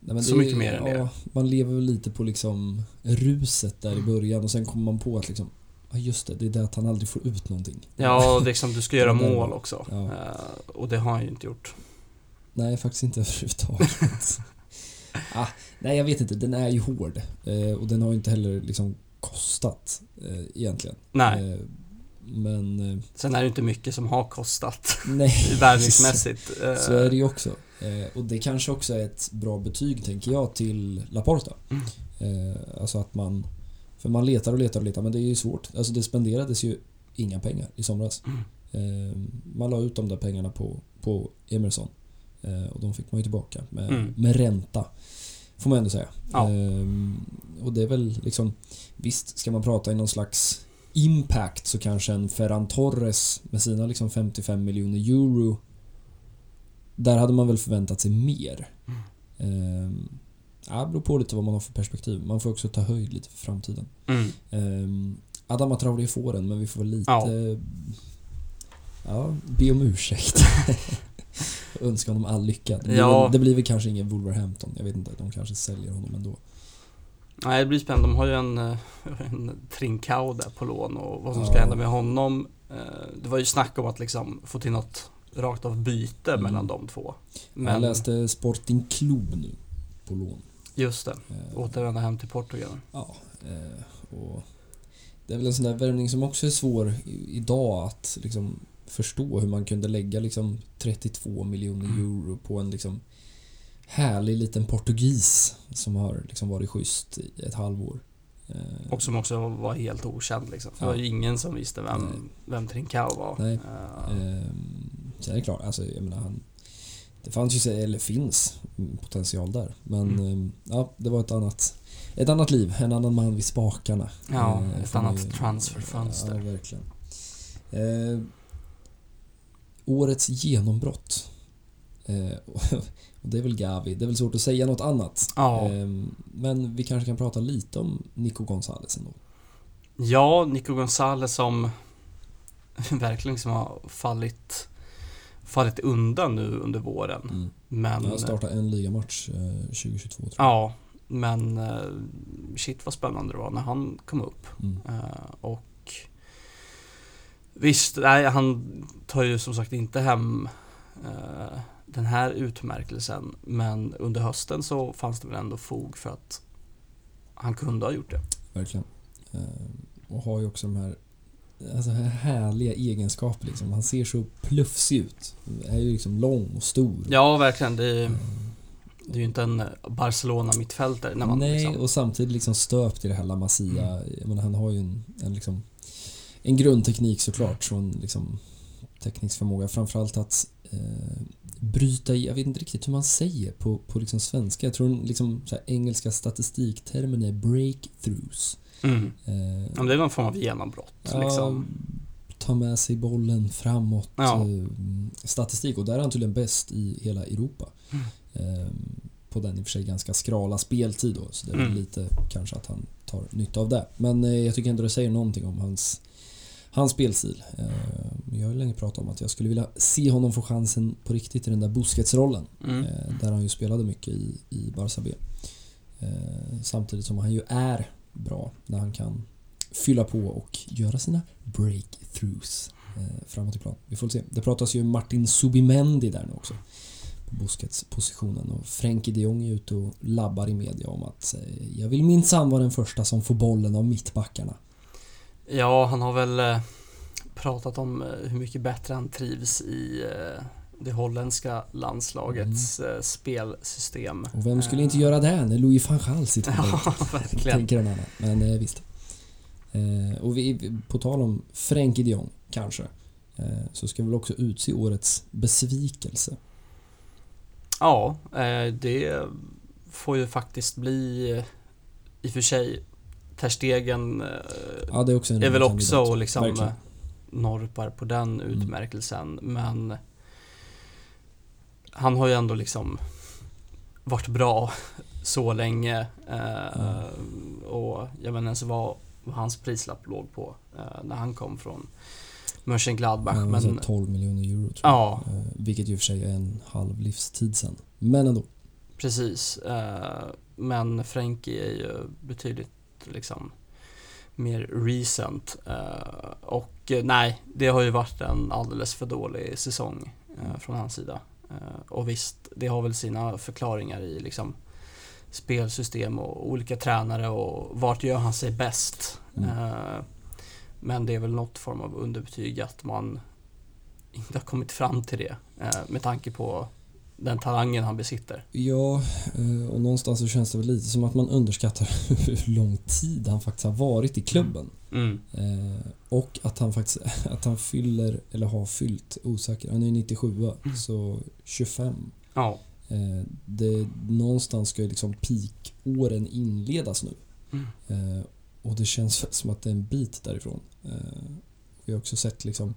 Nej, Så det, mycket mer än det. Man lever väl lite på liksom ruset där i början och sen kommer man på att liksom Ja just det, det är det att han aldrig får ut någonting. ja liksom du ska göra där mål också. ja. Eh, och det har han ju inte gjort. Nej, faktiskt inte överhuvudtaget. ah, nej, jag vet inte. Den är ju hård. Eh, och den har ju inte heller liksom kostat eh, egentligen. Nej, Eh, men... Eh, sen är det inte mycket som har kostat nej. värvningsmässigt. Eh, Så är det ju också. Eh, och det kanske också är ett bra betyg, tänker jag, till Laporta. Mm. Alltså att man... För man letar och letar och letar, men det är ju svårt. Alltså det spenderades ju inga pengar i somras. Mm. Man la ut de där pengarna på, på Emerson. Och de fick man ju tillbaka med, Mm. med ränta. Får man ändå säga. Ja. Eh, och det är väl liksom... Visst, ska man prata i någon slags impact så kanske en Ferran Torres med sina liksom 55 miljoner euro där hade man väl förväntat sig mer. Mm. Ehm, Ja, det beror på lite vad man har för perspektiv. Man får också ta höjd lite för framtiden. Mm. Um, Adama Traoré får den, men vi får väl lite... Ja. Ja, be om ursäkt. Önska honom all lycka. Det blir, Ja. väl, det blir väl kanske ingen Wolverhampton. Jag vet inte, de kanske säljer honom ändå. Nej, det blir spännande. De har ju en, eh, en Trincao där på lån och vad som ska Ja. hända med honom. eh, Det var ju snack om att liksom få till något rakt av byte Mm. mellan de två. Jag Men läste Sporting Club nu, på lån. just det, Eh, återvända hem till Portugal. Ja, eh, och det är väl en sån där värvning som också är svår idag att liksom förstå hur man kunde lägga liksom 32 miljoner Mm. euro på en liksom härlig liten portugis som har liksom varit schysst i ett halvår. Eh, Och som också var helt okänd liksom. För Ja. Det var ju ingen som visste Nej. vem, vem Trincao var. Nej. Eh, Ehm, Sen är det klart, alltså jag menar han... Det fanns ju, eller finns, potential där. Men Mm. ehm, ja, det var ett annat, ett annat liv, en annan man vid spakarna. Ja, Eh, ett annat transferfönster. Ja, verkligen. Eh, årets genombrott. Eh, och det är väl Gavi, det är väl svårt att säga något annat. Ja. Ehm, men vi kanske kan prata lite om Nico Gonzales ändå. Ja, Nico Gonzales som verkligen liksom har fallit, fallit undan nu under våren. Mm. Men, Han startade en ligamatch eh, 2022 tror jag. ja, men eh, shit vad spännande det var när han kom upp. Mm. Eh, och visst, nej, han tar ju som sagt inte hem eh, den här utmärkelsen. Men under hösten så fanns det väl ändå fog för att han kunde ha gjort det. Verkligen. Eh, och har ju också de här alltså, här härliga egenskaper liksom. Han ser så plufsig ut. Är ju liksom lång och stor. Ja, verkligen. Det är, Eh, det är ju inte en Barcelona-mittfältare när man Nej, liksom, och samtidigt liksom stöpt i det här La Masia. Mm. Menar, han har ju en, en, liksom, en grundteknik såklart. Så en liksom, teknisk förmåga. Framförallt att eh, bryta i, jag vet inte riktigt hur man säger på, på liksom svenska. Jag tror liksom, så engelska statistiktermen är breakthroughs. mm. Eh, Ja, det är någon form av genombrott. Ja, Liksom. ta med sig bollen framåt. Ja. eh, Statistik och där är han tydligen bäst i hela Europa. Mm. Eh, På den i och för sig ganska skrala speltid då, så det är Mm. lite kanske att han tar nytta av det. Men eh, jag tycker ändå det säger någonting om hans, hans spelstil. Eh, Jag har ju länge pratat om att jag skulle vilja se honom få chansen på riktigt i den där Busquets-rollen. Mm. Eh, Där han ju spelade mycket i, i Barça B. Eh, Samtidigt som han ju är bra när han kan fylla på och göra sina breakthroughs framåt i plan. Vi får se. Det pratas ju Martin Subimendi där nu också. På Busquets positionen och Frenkie de Jong är ute och labbar i media om att jag vill minsann vara den första som får bollen av mittbackarna. Ja, han har väl eh, pratat om eh, hur mycket bättre han trivs i eh, det holländska landslagets eh, spelsystem. Mm. Och vem skulle inte göra det när Louis van Gaal sitter bänken? Ja, verkligen. Tänker en annan. Men visst. Och vi, på tal om Frenkie de Jong, kanske. Så ska vi väl också utse årets besvikelse. Ja, det får ju faktiskt bli i och för sig Ter Stegen eh, Ja, är också en är väl också liksom Verkligen. eh, norpar på den Mm. utmärkelsen men han har ju ändå liksom varit bra så länge eh, och jag vet inte ens vad, vad hans prislapp låg på eh, när han kom från Mönchengladbach Ja, men men... 12 miljoner euro tror Ja. jag. Eh, vilket ju för sig är en halv livstid sen. Men ändå. Precis. eh, Men Frenkie är ju betydligt liksom mer recent. eh, Och eh, nej, det har ju varit en alldeles för dålig säsong eh, från hans sida. Och visst, det har väl sina förklaringar i liksom spelsystem och olika tränare och vart gör han sig bäst. Mm. Men det är väl något form av underbetyg att man inte har kommit fram till det med tanke på den talangen han besitter. Ja, eh, och någonstans så känns det väl lite som att man underskattar hur lång tid han faktiskt har varit i klubben. Mm. Eh, och att han faktiskt att han fyller, eller har fyllt, osäker, han är ju 97 Mm. så 25. Ja. Eh, det, någonstans ska ju liksom peakåren inledas nu. Mm. Och det känns som att det är en bit därifrån. Vi har också sett liksom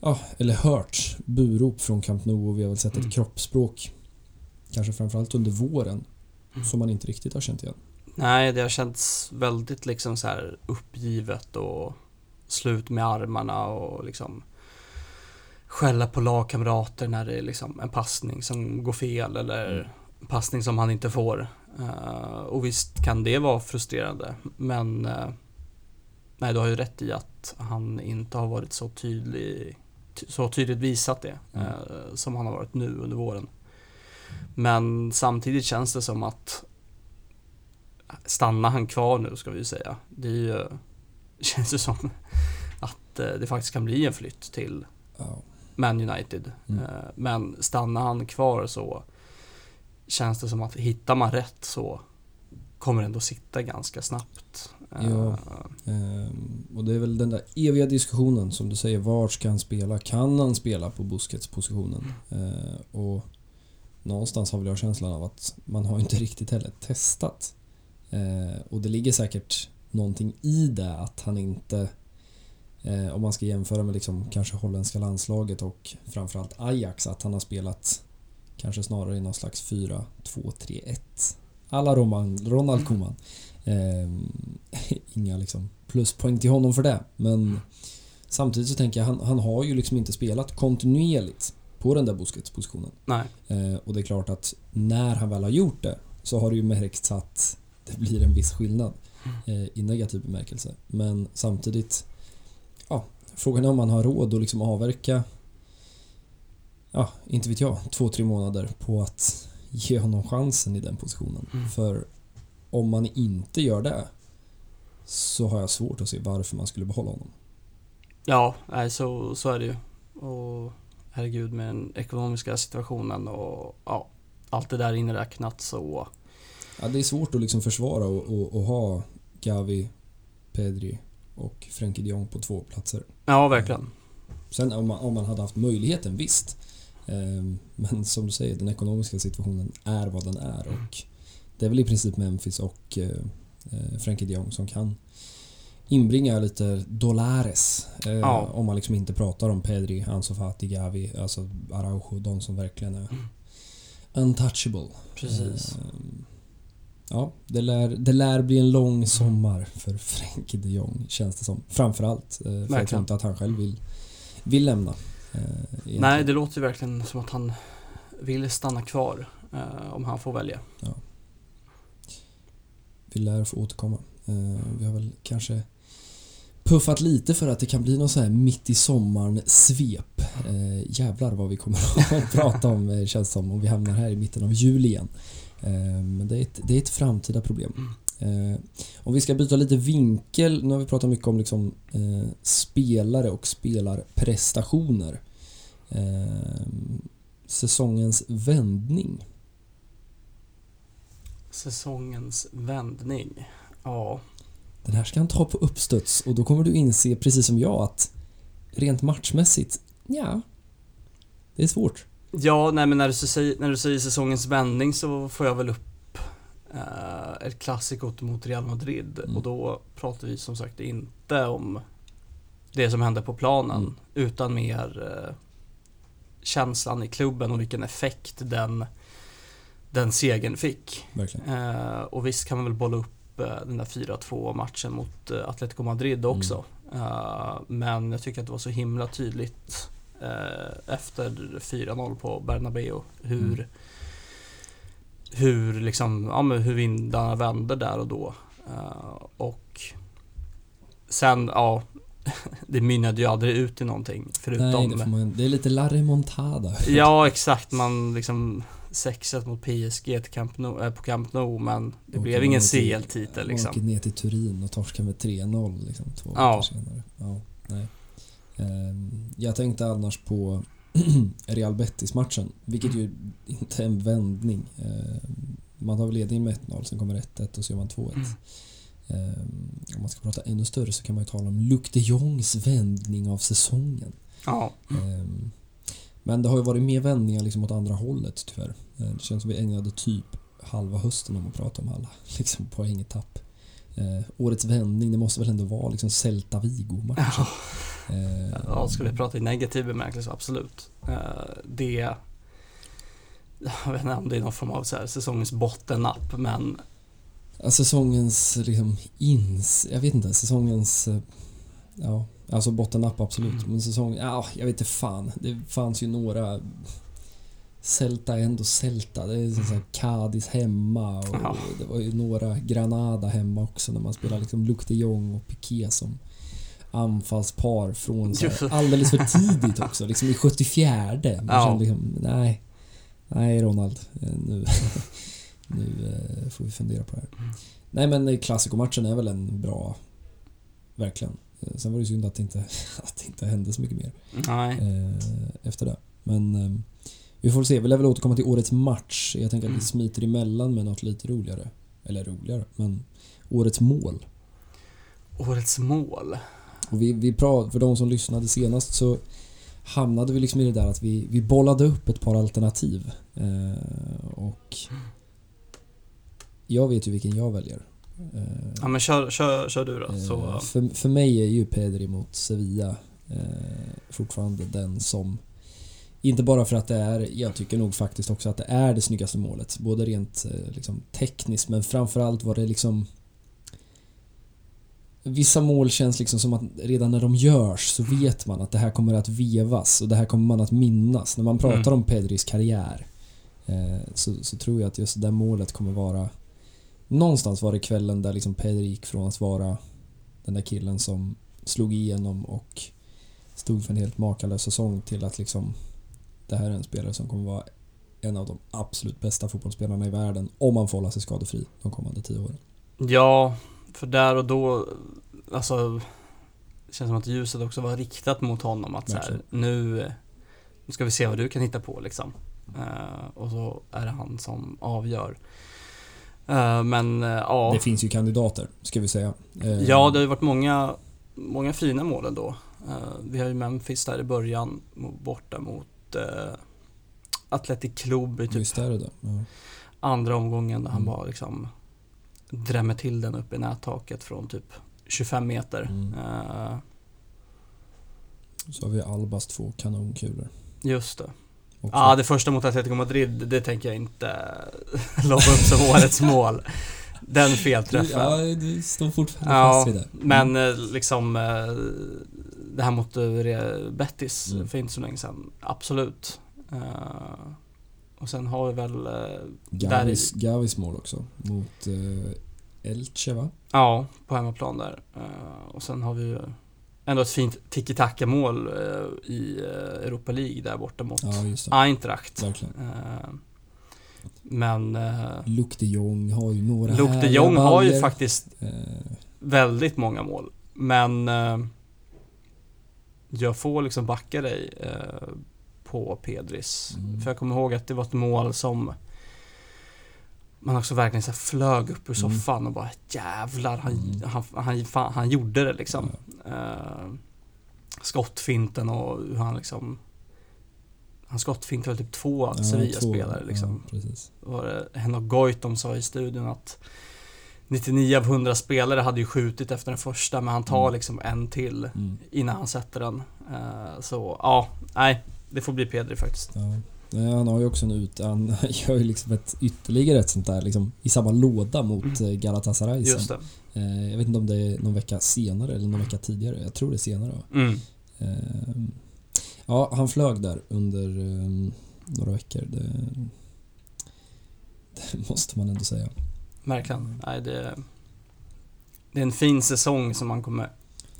Ja, eller hört burop från Camp Nou och vi har väl sett Mm. ett kroppsspråk Kanske framförallt under våren som man inte riktigt har känt igen. Nej, det har känts väldigt liksom så här uppgivet och slut med armarna och liksom skälla på lagkamrater när det är liksom en passning som går fel eller Mm. en passning som han inte får. Eh, och visst kan det vara frustrerande, men eh, nej, du har ju rätt i att han inte har varit så tydlig, ty- så tydligt visat det Mm. eh, som han har varit nu under våren. Men samtidigt känns det som att stannar han kvar nu ska vi ju säga. Det ju, känns ju som att eh, det faktiskt kan bli en flytt till Ja. Man United. Mm. Eh, Men stannar han kvar så känns det som att hittar man rätt så kommer det ändå sitta ganska snabbt. Ja. Ehm, och det är väl den där eviga diskussionen som du säger, var ska han spela? Kan han spela på Busquets-positionen? Ehm, och någonstans har väl jag känslan av att man har inte riktigt heller testat. Ehm, och det ligger säkert någonting i det att han inte eh, om man ska jämföra med liksom kanske holländska landslaget och framförallt Ajax, att han har spelat kanske snarare i någon slags 4-2-3-1. Alla Roman, Ronald Koeman. Ehm, inga liksom pluspoäng till honom för det. Men samtidigt så tänker jag, han, han har ju liksom inte spelat kontinuerligt på den där Busquets-positionen. Nej, Eh, och det är klart att när han väl har gjort det så har det ju märkts att det blir en viss skillnad eh, i negativ bemärkelse. Men samtidigt, ja, frågan är om man har råd att liksom avverka, ja, inte vet jag, två, tre månader på att ge honom chansen i den positionen. Mm. För om man inte gör det så har jag svårt att se varför man skulle behålla honom. ja, nej, så, så är det ju. Och herregud med den ekonomiska situationen och ja, allt det där inräknat så Ja, det är svårt att liksom försvara och, och, och ha Gavi, Pedri och Frenkie de Jong på två platser. ja, verkligen. Sen om man, om man hade haft möjligheten, visst. Ehm, Men som du säger, den ekonomiska situationen är vad den är och det är väl i princip Memphis och eh, eh, Frenkie de Jong som kan inbringa lite dollares. eh, Ja. Om man liksom inte pratar om Pedri, Ansu Fati, Gavi, alltså Araujo, de som verkligen är untouchable. Precis. Ehm, Ja, det lär, det lär bli en lång sommar för Frenkie de Jong, känns det som. Framförallt. För jag tror Verkligen. inte att han själv vill, vill lämna. Eh. Nej, det låter ju verkligen som att han vill stanna kvar eh, om han får välja. Vi lär få återkomma. Eh, Vi har väl kanske puffat lite för att det kan bli någon så här mitt i sommaren svep. Eh, jävlar vad vi kommer att prata om eh, känns som om vi hamnar här i mitten av juli igen. Eh, men det är, ett, det är ett framtida problem. Eh, om vi ska byta lite vinkel, nu har vi pratat mycket om liksom, eh, spelare och spelarprestationer. Eh, säsongens vändning. Säsongens vändning. Ja, Den här ska han ta på uppstuds och då kommer du inse, precis som jag, att rent matchmässigt, ja, det är svårt. Ja, nej men när du, säger, när du säger säsongens vändning så får jag väl upp eh, ett klassikot mot Real Madrid Mm. och då pratar vi som sagt inte om det som hände på planen Mm. utan mer eh, känslan i klubben och vilken effekt den, den segern fick. Eh, och visst kan man väl bolla upp eh, den där 4-2 matchen mot eh, Atletico Madrid också. Eh, men jag tycker att det var så himla tydligt eh, efter 4-0 på Bernabeu hur Mm. Hur liksom, ja men hur vindarna vände där och då. Eh, och sen, ja, det mynnade ju aldrig ut i någonting förutom Nej, det, man, det är lite La Remontada. Ja, exakt. Man liksom 6-1 mot PSG Camp nou, äh, på Camp Nou, men det Åker blev ingen CL-titel liksom. åker ner till Turin och torskar med 3-0 liksom, två Ja. veckor senare. Ja, nej. Ehm, Jag tänkte annars på Real Betis-matchen, vilket ju inte är en vändning. Ehm, Man har väl ledning med 1-0, sen kommer 1-1 och så gör man 2-1. Mm. Ehm, Om man ska prata ännu större så kan man ju tala om Luc de Jongs vändning av säsongen. Ja, Ehm, Men det har ju varit mer vändningar liksom åt andra hållet tyvärr. Eh, Det känns som vi ägnade typ halva hösten om att prata om alla liksom poängtapp. Eh, årets vändning, det måste väl ändå vara liksom Celta Vigo-matchen. Eh, ja ska vi prata i negativ bemärkelse, absolut. Eh, det, jag vet inte om det är någon form av så här, säsongens bottennapp, men Ja, säsongens liksom ins... Jag vet inte, säsongens... eh, Ja, alltså bottennapp absolut. Mm. Men säsong... Ja, jag vet inte fan. Det fanns ju några... Celta är ändå Celta. Det är så här Cadiz hemma och Ja. det var ju några Granada hemma också när man spelar liksom Luc de Jong och Piqué som anfallspar från här, alldeles för tidigt också. Liksom i 74 Man Ja. kände liksom, nej. Nej Ronald, eh, nu, nu eh, får vi fundera på det här. Mm. Nej men klassikomatchen är väl en bra... Verkligen. Eh, Sen var det synd att det inte, att det inte hände så mycket mer nej. efter det. Men eh, vi får se. Vi lär väl återkomma till årets match. Jag tänker att vi Mm. smiter emellan med något lite roligare. Eller roligare, men årets mål. Årets mål. Och vi, vi pra, för de som lyssnade senast så hamnade vi liksom i det där att vi, vi bollade upp ett par alternativ. Eh, och jag vet ju vilken jag väljer. Eh, Ja men kör, kör, kör du då. Så, Eh, För, för mig är ju Pedri mot Sevilla eh, fortfarande den som inte bara för att det är, jag tycker nog faktiskt också att det är det snyggaste målet. Både rent eh, liksom, tekniskt men framförallt var det liksom Vissa mål känns liksom som att redan när de görs så vet man att det här kommer att vevas och det här kommer man att minnas. När man pratar Mm. om Pedris karriär eh, så, så tror jag att just det målet kommer vara Någonstans var det kvällen där liksom Pedri gick från att vara den där killen som slog igenom och stod för en helt makalös säsong till att liksom det här är en spelare som kommer vara en av de absolut bästa fotbollsspelarna i världen om man får hålla sig skadefri de kommande tio åren. ja, för där och då, alltså det känns som att ljuset också var riktat mot honom att så här, Verkligen. nu, nu ska vi se vad du kan hitta på liksom. Eh, och så är det han som avgör. Eh, men eh, ja, Det finns ju kandidater, ska vi säga. Ja det har ju varit många, många fina mål ändå. Vi har ju Memphis där i början, borta mot uh, Athletic Club i typ Visst är det det. Ja. andra omgången där han Mm. bara liksom drämmer till den upp i nättaket från typ 25 meter. Mm. Eh, Så har vi Albas två kanonkulor. just det. Ja, det första mot Atletico Madrid, det tänker jag inte lobba upp som årets mål. Den felträffen. ja, du står fortfarande Ja, fast vid det. men eh, liksom eh, det här mot Betis Mm. för inte så länge sedan, absolut. Eh, och sen har vi väl, eh, Gavis, Gavis mål också. Mot eh, Elche va? ja, på hemmaplan där. Eh, och sen har vi ju ändå ett fint tiki-taka-mål i Europa League där borta mot Ja. Eintracht. Verkligen. Men eh, Luc de Jong har ju några Luke de Jong har ju faktiskt Eh, väldigt många mål. Men eh, jag får liksom backa dig eh, på Pedris. Mm. För jag kommer ihåg att det var ett mål som man också verkligen så flög upp ur Mm. soffan och bara jävlar, han, Mm. han, han, fan, han gjorde det liksom. Eh, skottfinten och hur han liksom han skottfintade typ två ja, Sevilla-spelare liksom Ja, precis. var det Henok Goitom sa i studion att 99 av 100 spelare hade ju skjutit efter den första men han tar Mm. liksom en till Mm. innan han sätter den. Eh, Så ja, nej, det får bli Pedri faktiskt. Ja. Han har ju också en ut... Han gör ju liksom ett ytterligare ett sånt där liksom i samma låda mot eh, Galatasaray sen. Just det. Eh, Jag vet inte om det är någon vecka senare eller någon vecka tidigare. Jag tror det är senare? Mm. Eh, Ja, han flög där under eh, några veckor. Det, det måste man ändå säga. Verkligen. Nej, det, det är en fin säsong som man kommer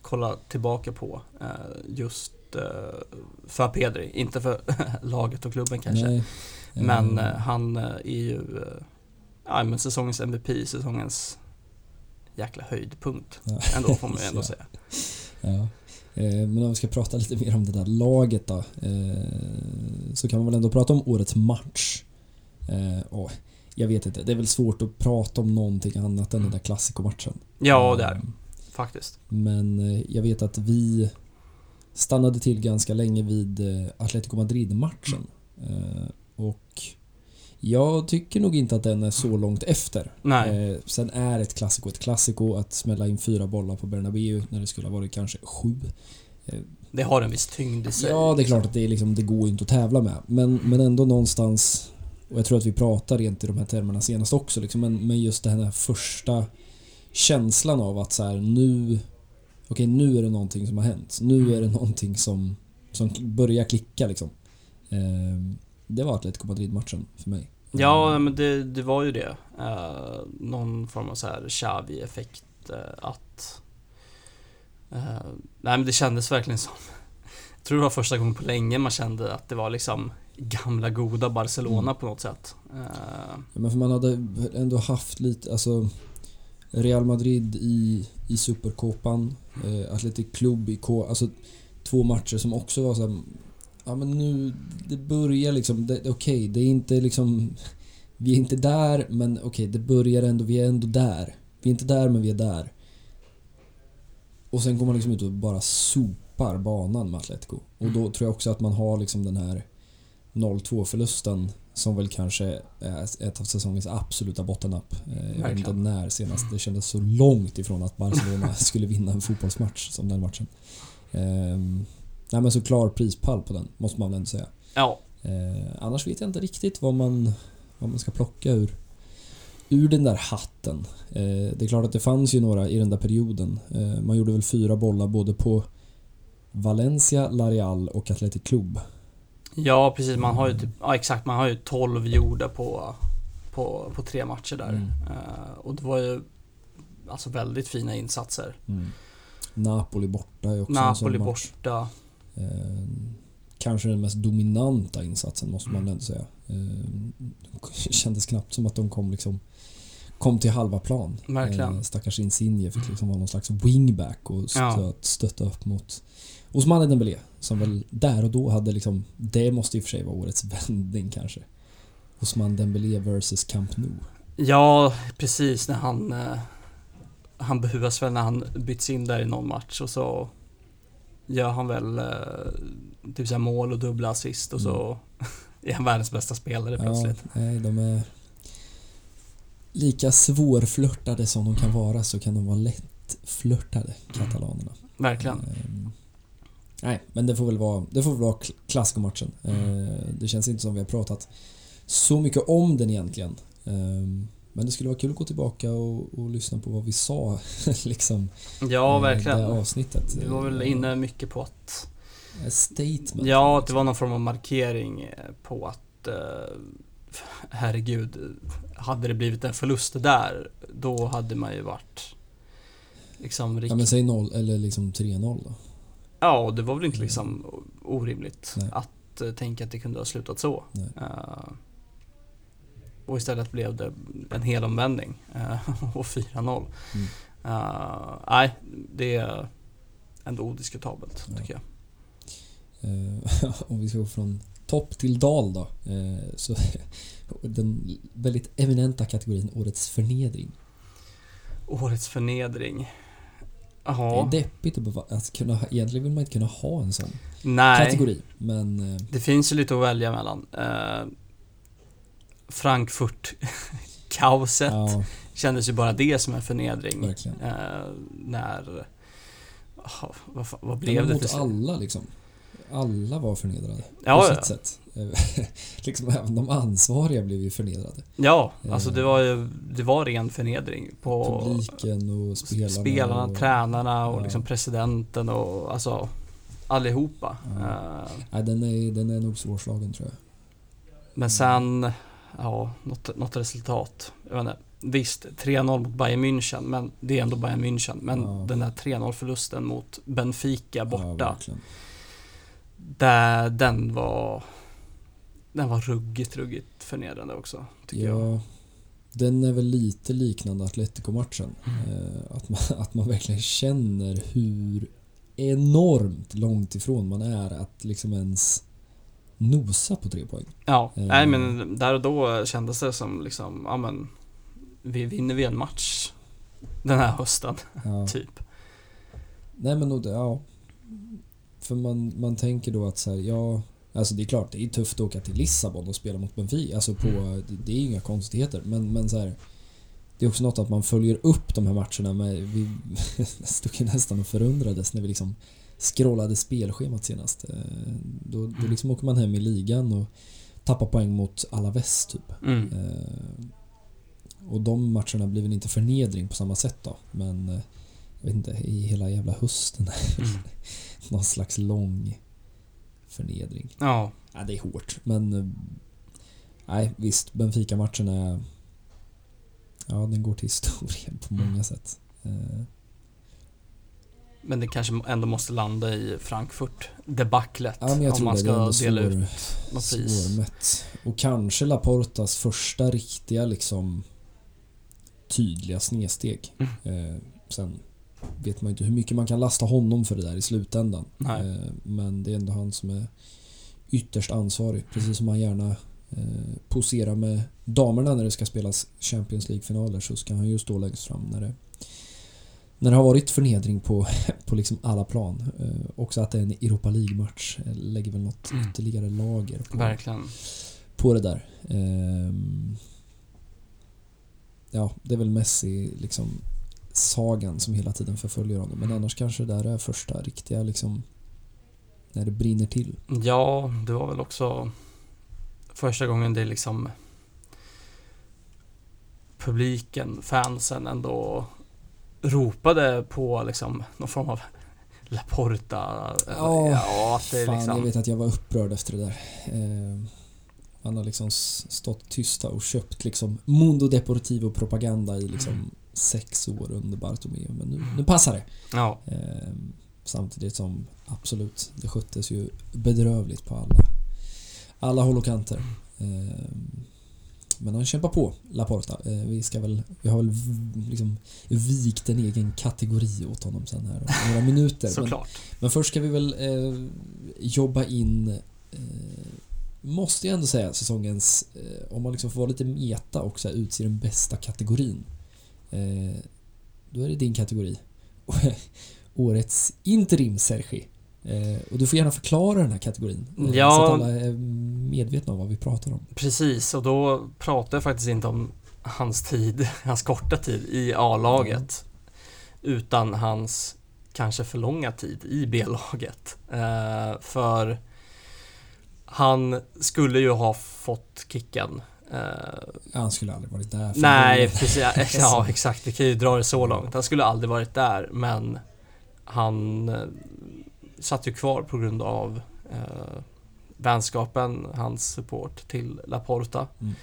kolla tillbaka på. eh, Just eh, för Pedri, inte för laget och klubben kanske. Nej. Men Eh, han är ju ja, men säsongens MVP, säsongens jäkla höjdpunkt. Ja. Ändå får man ju ändå säga. Ja. Men om vi ska prata lite mer om det där laget då. Så kan man väl ändå prata om årets match. Och jag vet inte, det är väl svårt att prata om någonting annat än den där klassikomatchen. Ja, det är det. Eh, Faktiskt. Men eh, jag vet att vi stannade till ganska länge vid eh, Atletico Madrid-matchen. Eh, Och jag tycker nog inte att den är så långt efter. Nej. Eh, sen är ett klassiko ett klassiko. Att smälla in fyra bollar på Bernabéu när det skulle ha varit kanske sju. Det har en viss tyngd i sig. Ja, det är klart att det, är liksom, det går inte att tävla med. Men, men ändå någonstans och jag tror att vi pratar rent i de här termerna senast också, liksom, men, men just den här första känslan av att så här, nu... Okej, nu är det någonting som har hänt. Nu är det någonting som, som börjar klicka liksom. Eh, det var Atletico Madrid-matchen för mig. Ja, men det, det var ju det. Uh, någon form av så här Xavi-effekt. Uh, att... Uh, nej men det kändes verkligen som... Jag tror det var första gången på länge man kände att det var liksom gamla goda Barcelona Mm. på något sätt. Uh, Ja, men för man hade ändå haft lite, alltså Real Madrid i, i Supercopan, eh, Athletic Club i K, alltså två matcher som också var så här, ja men nu, det börjar liksom, okej, det är inte liksom, vi är inte där, men okej, det börjar ändå, vi är ändå där. Vi är inte där, men vi är där. Och sen går man liksom ut och bara sopar banan med Atletico. Och då tror jag också att man har liksom den här 0-2 förlusten som väl kanske är ett av säsongens absoluta bottennapp. Eh, Jag vet inte när senast. Det kändes så långt ifrån att Barcelona skulle vinna en fotbollsmatch som den matchen. Ehm, nej men så klar prispall på den, måste man väl ändå säga. ja, Eh, annars vet jag inte riktigt vad man, vad man ska plocka ur, ur den där hatten. Eh, det är klart att det fanns ju några i den där perioden. Eh, man gjorde väl fyra bollar både på Valencia, Larial och Athletic Club. Ja precis. Man har ju typ, ja exakt, man har ju 12 gjorda på, på, på tre matcher där. Mm. Uh, och det var ju alltså väldigt fina insatser. Napoli borta är också en sån Napoli match. borta. Eh, kanske den mest dominanta insatsen måste man Mm. ändå säga. Eh, det kändes knappt som att de kom liksom kom till halva plan. Verkligen. Eh, stackars Insigne fick liksom vara någon slags wingback och Ja. stöt, stötta upp mot Ousmane Dembélé som väl där och då hade liksom Det måste i och för sig vara årets vändning kanske. Ousmane Dembélé versus Camp Nou. Ja, precis när han... Eh, han behövs väl när han byts in där i någon match och så gör han väl eh, typ så här mål och dubbla assist och så är han världens bästa spelare Mm. Ja, plötsligt. nej, de är lika svårflörtade som de kan vara så kan de vara lättflörtade, katalanerna. Verkligen. Nej, men det får väl vara, det får väl vara kl- klassikermatchen. Ehm, det känns inte som vi har pratat så mycket om den egentligen. Ehm, men det skulle vara kul att gå tillbaka och, och lyssna på vad vi sa liksom. Ja, eh, verkligen. Det avsnittet. Vi var väl inne mycket på att... Statement. Ja, att det var någon form av markering eh, på att... Eh, herregud, hade det blivit en förlust där, då hade man ju varit... Liksom Ja riktigt... men säg 0 eller liksom 3-0 då. Ja, det var väl inte liksom orimligt Nej. att eh, tänka att det kunde ha slutat så. Eh, och istället blev det en hel omvändning eh, och 4-0. Mm. Nej, det är ändå odiskutabelt Ja. tycker jag. Om vi ska gå från topp till dal då. Så den väldigt eminenta kategorin Årets förnedring. Årets förnedring. Det är Ja, deppigt att, beva- att kunna, egentligen vill man inte kunna ha en sån nej. kategori. Men eh, Det finns ju lite att välja mellan. Uh, Frankfurt-kaoset ja, kändes ju bara det som en förnedring. Eh, när... ah, vad, vad blev det mot slut? alla liksom. Alla var förnedrade. Ja, på ja. sitt sätt. Liksom även de ansvariga blev ju förnedrade. Ja, alltså Eh. det var ju det var ren förnedring på Publiken och spelarna. spelarna, och, tränarna och Ja. liksom presidenten och alltså allihopa. Ja. Eh, Nej, den, är, den är nog svårslagen tror jag. Men sen, ja, något, något resultat. Jag vet inte. Visst, 3-0 mot Bayern München, men det är ändå Bayern München. Men Ja. den där 3-0 förlusten mot Benfica Ja, borta, verkligen. där, den var den var ruggigt, ruggigt förnedrande också, tycker jag. Ja, den är väl lite liknande Atletico-matchen. Eh, att, man, att man verkligen känner hur enormt långt ifrån man är att liksom ens nosa på tre poäng. Ja, Eh. nej men där och då kändes det som liksom, ja men vi vinner vi en match den här hösten, Ja. typ. Nej men ja. För man, man tänker då att så här, ja... Alltså det är klart, det är tufft att åka till Lissabon och spela mot Benfica. Alltså på, Mm. det, är inga konstigheter. Men, men så här, Det är också något att man följer upp de här matcherna med... Vi stod ju nästan och förundrades när vi liksom scrollade spelschemat senast. Eh, Då, då liksom åker man hem i ligan och tappa poäng mot Alaves typ. Mm. Eh, och de matcherna blir väl inte förnedring på samma sätt då. Men eh, jag vet inte, i hela jävla hösten Mm. någon slags lång förnedring. Ja, Ja, det är hårt, men... eh, Nej, visst. Benfica-matchen är... Ja, den går till historien på många Mm. sätt. Eh, men det kanske ändå måste landa i Frankfurt-debaclet Ja, men jag om man det. Det ska ändå dela svår, ut något pris. svårmätt. Och kanske Laportas första riktiga liksom tydliga snedsteg. Mm. Eh, sen vet man inte hur mycket man kan lasta honom för det där i slutändan. Nej. Eh, men det är ändå han som är ytterst ansvarig. Precis som han gärna eh, poserar med damerna när det ska spelas Champions League-finaler så ska han ju stå längst fram när det när det har varit förnedring på, på liksom alla plan. Eh, också att det är en Europa League-match lägger väl något Mm. ytterligare lager på, Verkligen. på det där. Ehm, ja, det är väl Messi liksom sagan som hela tiden förföljer honom. Men annars kanske det där är första riktiga liksom när det brinner till. Ja, det var väl också första gången det liksom publiken, fansen ändå ropade på liksom någon form av Laporta. Ja, ja att det Fan, liksom... jag vet att jag var upprörd efter det där. Ehm, man har liksom stått tysta och köpt liksom Mundo Deportivo propaganda i liksom. Sex år under Bartomeu. Men nu, nu passar det. Ja, Ehm, samtidigt som absolut, det sköttes ju bedrövligt på alla, alla håll och kanter. Ehm, men han kämpar på, Laporta. Ehm, vi ska väl, vi har väl liksom vikt en egen kategori åt honom sen här om några minuter. Men, såklart. men först ska vi väl eh, jobba in eh, Måste jag ändå säga säsongens, eh, om man liksom får vara lite meta och så här utse den bästa kategorin. Eh, då är det din kategori. Årets interim Sergi. Eh, och du får gärna förklara den här kategorin. eh, Ja. Så att alla är medvetna om vad vi pratar om. Precis, och då pratar jag faktiskt inte om hans tid, hans korta tid i A-laget. Utan hans kanske för långa tid i B-laget. Eh, för han skulle ju ha fått kicken. Eh, han skulle aldrig varit där. nej, precis. Ja, exakt. Vi kan ju dra det så långt. Han skulle aldrig varit där, men han eh, satt ju kvar på grund av eh, vänskapen, hans support till Laporta. Mm.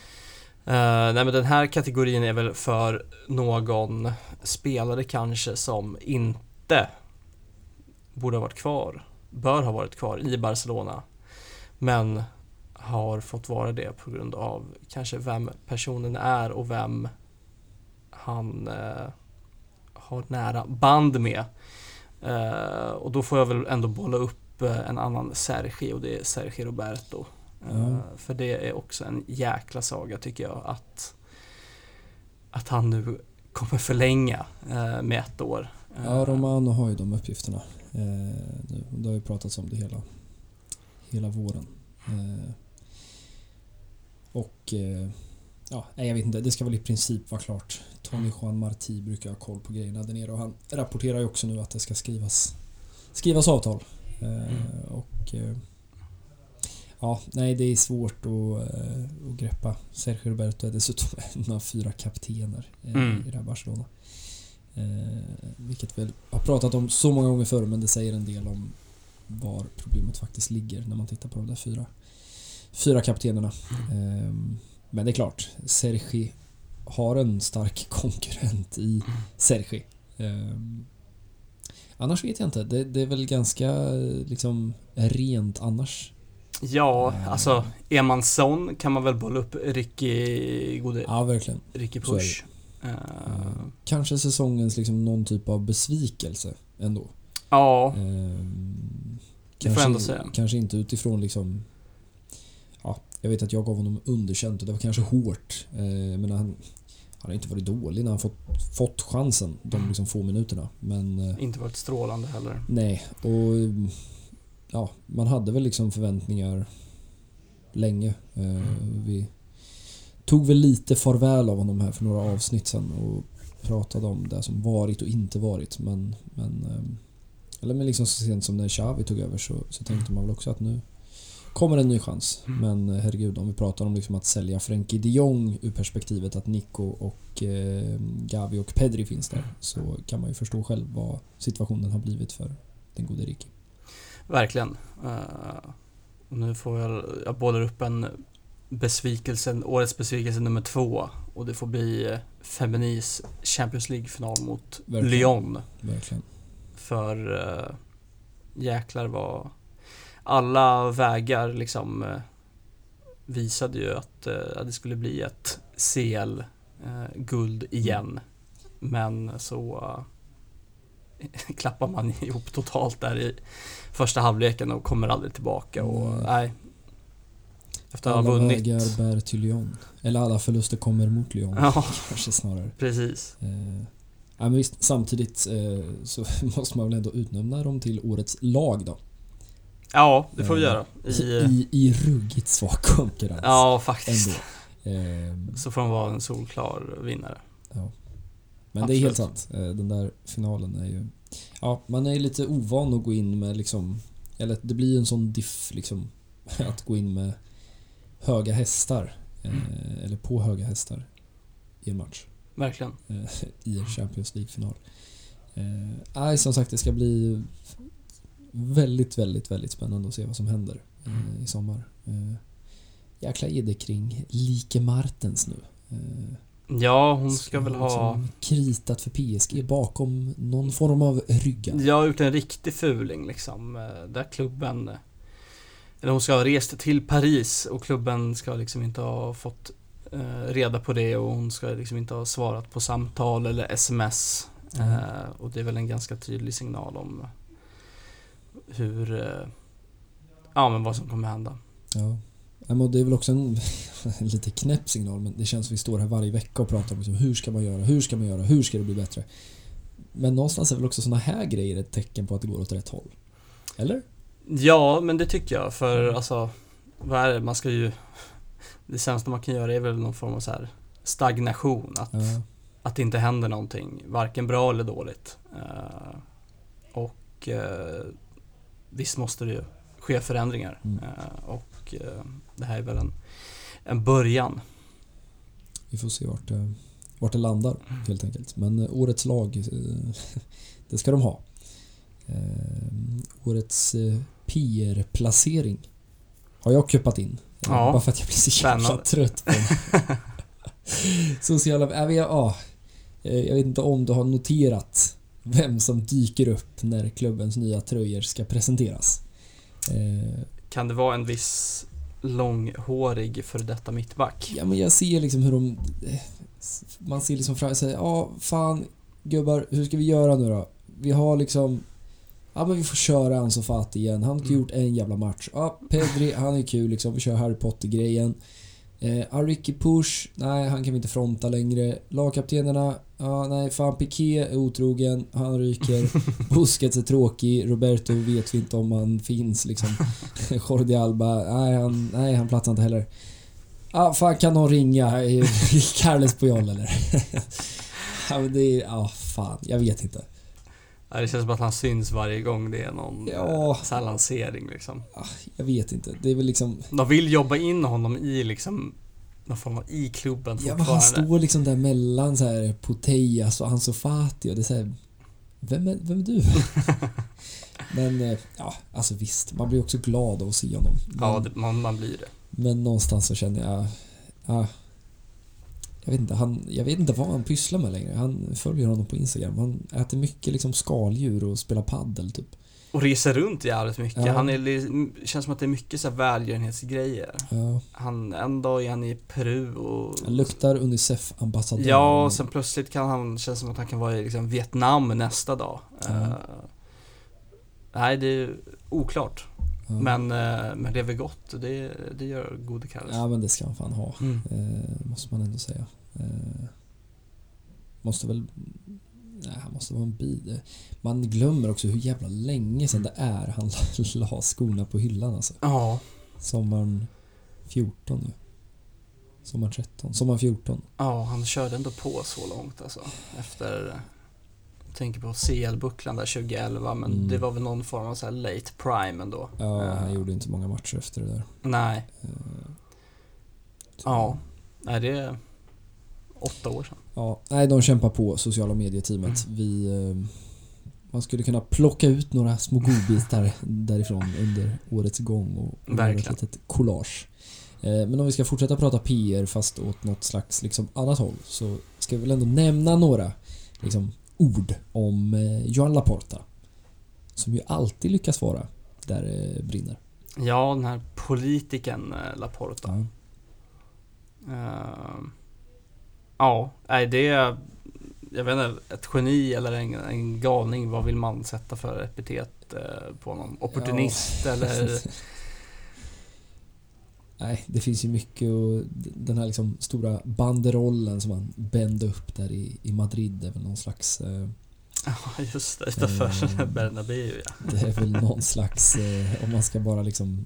Eh, nej men den här kategorin är väl för någon spelare kanske som inte borde ha varit kvar, bör ha varit kvar i Barcelona. Men har fått vara det på grund av kanske vem personen är och vem han eh, har nära band med. Eh, och då får jag väl ändå bolla upp eh, en annan Sergi och det är Sergi Roberto. Eh, Ja. För det är också en jäkla saga tycker jag att att han nu kommer förlänga eh, med ett år. Eh, Ja, Romano har ju de uppgifterna. Eh, nu. Det har ju pratats om det hela, hela våren. Eh, och eh, ja, jag vet inte, det ska väl i princip vara klart. Tony Juan Marti brukar ha koll på grejerna där nere och han rapporterar ju också nu att det ska skrivas, skrivas avtal. Eh, och eh, Ja, nej det är svårt att, att greppa. Sergio Roberto är dessutom en av fyra kaptener Mm. i det här Barcelona. Vilket vi har pratat om så många gånger förr men det säger en del om var problemet faktiskt ligger när man tittar på de där fyra, fyra kaptenerna. Eh, men det är klart, Sergi har en stark konkurrent i Sergi. Eh, annars vet jag inte. Det, det är väl ganska liksom rent annars. Ja, Eh. alltså är man sån kan man väl bolla upp Ricky, gode, Ja, verkligen. Ricky. Push. Eh, Kanske säsongens liksom någon typ av besvikelse ändå. ja, Ehm, Det får jag ändå säga. Kanske inte utifrån liksom... Ja, jag vet att jag gav honom underkänt och det var kanske hårt. Eh, men han, han har inte varit dålig när han fått, fått chansen de liksom få minuterna. Men eh, inte varit strålande heller. nej, och... mm, Ja, man hade väl liksom förväntningar länge. Eh, vi tog väl lite farväl av honom här för några avsnitt sen och pratade om det som varit och inte varit. Men, men, eller men liksom så sent som när Xavi tog över så, så tänkte man väl också att nu kommer en ny chans. Mm. Men eh, herregud, om vi pratar om liksom att sälja Frenkie de Jong ur perspektivet att Nico och eh, Gavi och Pedri finns där så kan man ju förstå själv vad situationen har blivit för den gode Ricky. Verkligen. Och nu får jag, jag bollar upp en besvikelse, årets besvikelse nummer två. Och det får bli eh, Feminis Champions League-final mot Verkligen. Lyon. Verkligen. För uh, jäklar vad alla vägar liksom eh, visade ju att eh, det skulle bli ett CL-guld igen. Men så eh, klappar man ihop totalt där i första halvleken och kommer aldrig tillbaka. Och, Mm. nej. Efter att ha Alla vunnit. vägar bär till Lyon. Eller alla förluster kommer mot Lyon. Ja, Kanske snarare. precis. Eh, ja, men visst, samtidigt eh, så måste man väl ändå utnämna dem till årets lag då. Ja, det får vi Eh, göra. I, I, i ruggigt svag konkurrens. ja, faktiskt. Ändå. Eh, Så får de vara en solklar vinnare. Men det är helt Absolut. sant. Eh, Den där finalen är ju... Ja, man är lite ovan att gå in med liksom... Eller det blir en sån diff liksom. Att gå in med höga hästar. Eh, eller på höga hästar. I en match. Verkligen. I en Champions League-final. Nej, som sagt det ska bli väldigt, väldigt, väldigt spännande att se vad som händer eh, i sommar. Eh, jäkla idé kring Like Martens nu. Eh, Ja, hon ska väl ha... kritat för PSG bakom någon form av ryggar. Jag har gjort en riktig fuling liksom. eh, Där klubben... Eller hon ska ha rest till Paris och klubben ska liksom inte ha fått reda på det och hon ska liksom inte ha svarat på samtal eller sms. Mm. Och det är väl en ganska tydlig signal om hur... eh, Ja men vad som kommer hända. Ja. Men det är väl också en, en lite knäpp signal men det känns som vi står här varje vecka och pratar om liksom, hur ska man göra, hur ska man göra, hur ska det bli bättre? Men någonstans är väl också såna här grejer ett tecken på att det går åt rätt håll? Eller? Ja, men det tycker jag. För alltså, vad är det? Man ska ju... Det sämsta man kan göra är väl någon form av så här stagnation. Att, Ja. att det inte händer någonting, varken bra eller dåligt. Eh, och eh, visst måste det ju ske förändringar. Mm. Eh, och eh, det här är väl en, en början. Vi får se vart det, vart det landar helt enkelt. Men eh, årets lag, det ska de ha. Årets PR-placering har jag kuppat in. Ja. Bara för att jag blir så jävla Spännande. trött på Sociala... Jag vet, ja, jag vet inte om du har noterat vem som dyker upp när klubbens nya tröjor ska presenteras. Eh, Kan det vara en viss långhårig för detta mittback? Ja men jag ser liksom hur de... eh, Man ser liksom fram sig, ja fan gubbar, hur ska vi göra nu då? Vi har liksom... Ja men vi får köra Ansu Fati igen. Han har inte Mm. gjort en jävla match. Ja, Pedri, han är kul liksom. Vi kör Harry Potter-grejen. Eh, ah, Ricky Push, nej han kan vi inte fronta längre. Lagkaptenerna, ja nej fan Piqué är otrogen, han ryker. Busquets är tråkig, Roberto vet vi inte om han finns liksom. Jordi Alba, nej han, nej, han platsar inte heller. Ja, fan kan någon ringa? Carles Puyol eller? ja, men det är... Ja, fan. Jag vet inte. Ja, Det känns som att han syns varje gång det är någon Ja. eh, så lansering liksom. Jag vet inte. Det är väl liksom... De vill jobba in honom i liksom någon form av i klubben Ja, men han står liksom där mellan så här Putellas och Ansu Fati och det är så här, vem, är, vem är du? men eh, ja, alltså visst. Man blir också glad av att se honom. Men, Ja, det, man, man blir det. men någonstans så känner jag... Ja, jag vet inte, han, jag vet inte vad han pysslar med längre. Han följer honom på Instagram. Han äter mycket liksom skaldjur och spelar paddel typ. Och reser runt jävligt mycket. Ja. Han är, känns som att det är mycket så här välgörenhetsgrejer. Ja, Han, en dag är han i Peru och... han luktar Unicef-ambassadör. Ja, och sen plötsligt kan han, känns som att han kan vara i liksom Vietnam nästa dag. Ja. Eh, nej, det är oklart. Men, uh, men lever gott, det, det gör gode Kalles. Ja, men det ska han fan ha. Mm. Eh, måste man ändå säga. Eh, måste väl... Nej, han måste vara en bit. Man glömmer också hur jävla länge sedan det är han la skorna på hyllan alltså. Ja, Sommaren 14 nu. Sommaren 13. Sommaren 14. ja, han körde ändå på så långt alltså. Efter tänker på CL-bucklan där 2011 men Mm. det var väl någon form av så här late prime ändå. Ja, han Eh, gjorde inte många matcher efter det där. Nej, Eh, ja. Nej, det är åtta år sedan. Ja, nej, de kämpar på sociala medieteamet. Mm. Vi, eh, man skulle kunna plocka ut några små godbitar därifrån under årets gång och, och göra Verkligen. ett litet collage. Eh, Men om vi ska fortsätta prata PR fast åt något slags liksom annat håll så ska vi väl ändå nämna några liksom, ord om eh, Joan Laporta. Som ju alltid lyckas vara där det brinner. Ja, den här politikern Laporta. Ja. Eh, ja, nej det är, jag vet inte, ett geni eller en, en galning. Vad vill man sätta för epitet eh, på honom? Opportunist eller? Nej, det finns ju mycket och den här liksom stora banderollen som han bände upp där i, i Madrid är väl någon slags eh, Ja, just det. Utanför Eh, Bernabéu ja. Det är väl någon slags, eh, om man ska bara liksom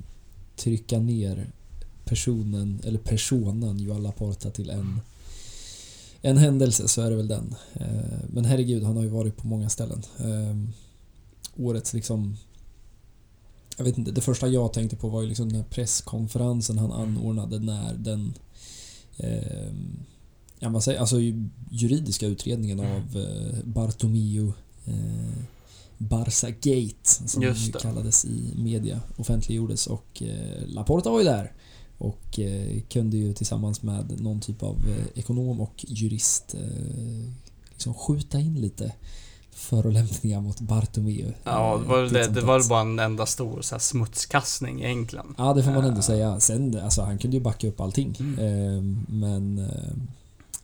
trycka ner personen, eller personen Joan Laporta till en, en händelse så är det väl den. Eh, men herregud, han har ju varit på många ställen. Eh, årets liksom jag vet inte, det första jag tänkte på var ju liksom den här presskonferensen han anordnade när den eh, ja, vad säger, alltså ju- juridiska utredningen av eh, Bartomeu eh, Barca Gate som det. kallades i media offentliggjordes och eh, Laporta var ju där och eh, kunde ju tillsammans med någon typ av eh, ekonom och jurist eh, liksom skjuta in lite förolämpningar mot Bartomeu. Ja, det var, det, sånt det var bara en enda stor så här, smutskastning egentligen. Ja, det får man ändå säga. Sen, alltså han kunde ju backa upp allting. Mm. Eh, men,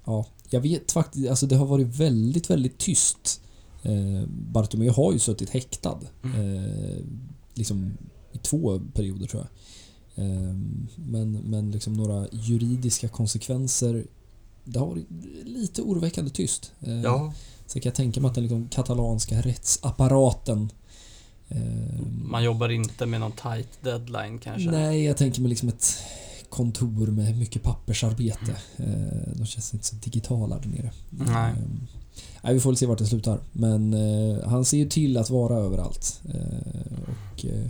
ja, jag vet faktiskt, alltså det har varit väldigt, väldigt tyst. Bartomeu har ju suttit häktad. Mm. Liksom i två perioder tror jag. Eh, men, men liksom några juridiska konsekvenser det har varit lite oroväckande tyst. Eh, Ja, Så kan jag tänka mig att den liksom katalanska rättsapparaten eh, man jobbar inte med någon tight deadline kanske. Nej, jag tänker mig liksom ett kontor med mycket pappersarbete. Eh, De känns inte så digitala där nere. Nej. Nej, vi får väl se vart det slutar. Men eh, han ser ju till att vara överallt. Eh, och eh,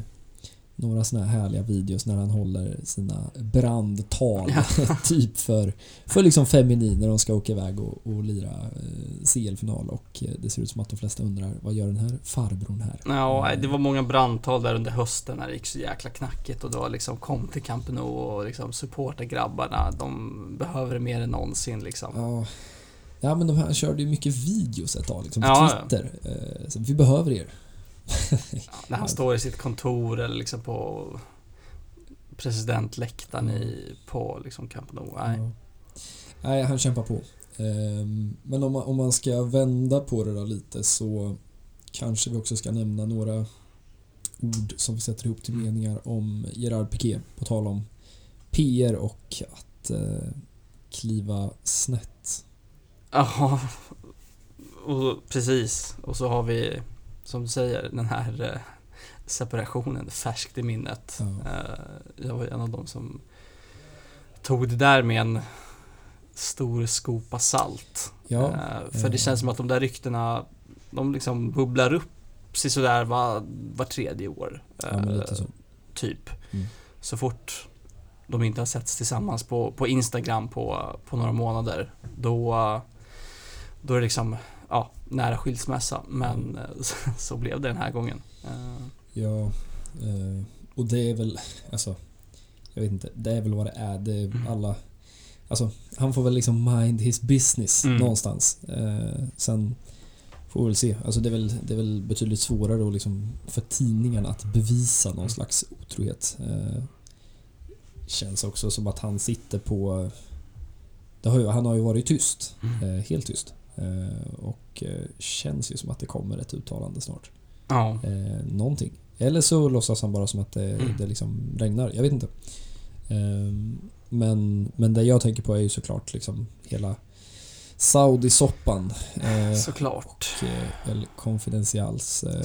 några såna här härliga videos när han håller sina brandtal. typ för, för liksom feminin när de ska åka iväg och, och lira eh, CL-final. Och eh, det ser ut som att de flesta undrar vad gör den här farbrorn här? Ja, det var många brandtal där under hösten när det gick så jäkla knackigt och var liksom kom till Camp Nou och liksom supporta grabbarna. De behöver det mer än någonsin liksom. Ja. Ja men de här körde ju mycket videos ett tag liksom på Ja, ja. Twitter. Eh, Så vi behöver er. När han står i sitt kontor eller liksom på presidentläktaren i, på liksom Camp Nou. Nej. Ja. Nej, han kämpar på. Ehm, Men om man, om man ska vända på det då lite så kanske vi också ska nämna några ord som vi sätter ihop till meningar om Gerard Piqué. På tal om PR och att eh, kliva snett. Ja, och precis. Och så har vi, som du säger, den här eh, separationen färskt i minnet. Eh, Jag var en av dem som tog det där med en stor skopa salt. Ja, Eh, För det känns som att de där ryktena, de liksom bubblar upp sådär var, var tredje år. ja. Typ. Mm. Så fort de inte har setts tillsammans på, på Instagram på, på några månader, då, då är det liksom ja, nära skilsmässa. Men eh, så blev det den här gången. Eh, Ja, eh, och det är väl, alltså, jag vet inte, det är väl vad det är. Det är Mm. alla, alltså, han får väl liksom mind his business Mm. någonstans. Sen får vi väl se. Alltså det är väl, det är väl betydligt svårare då liksom för tidningarna att bevisa någon Mm. slags otrohet. Känns också som att han sitter på, har ju, han har ju varit tyst. Mm. Helt tyst. Eh, och eh, känns ju som att det kommer ett uttalande snart ja. eh, någonting. Eller så låtsas han bara som att det, Mm. det liksom regnar. Jag vet inte. Ehm, men, men det jag tänker på är ju såklart liksom hela Saudi-soppan. Eh, Såklart. och El Confidencials. Eh,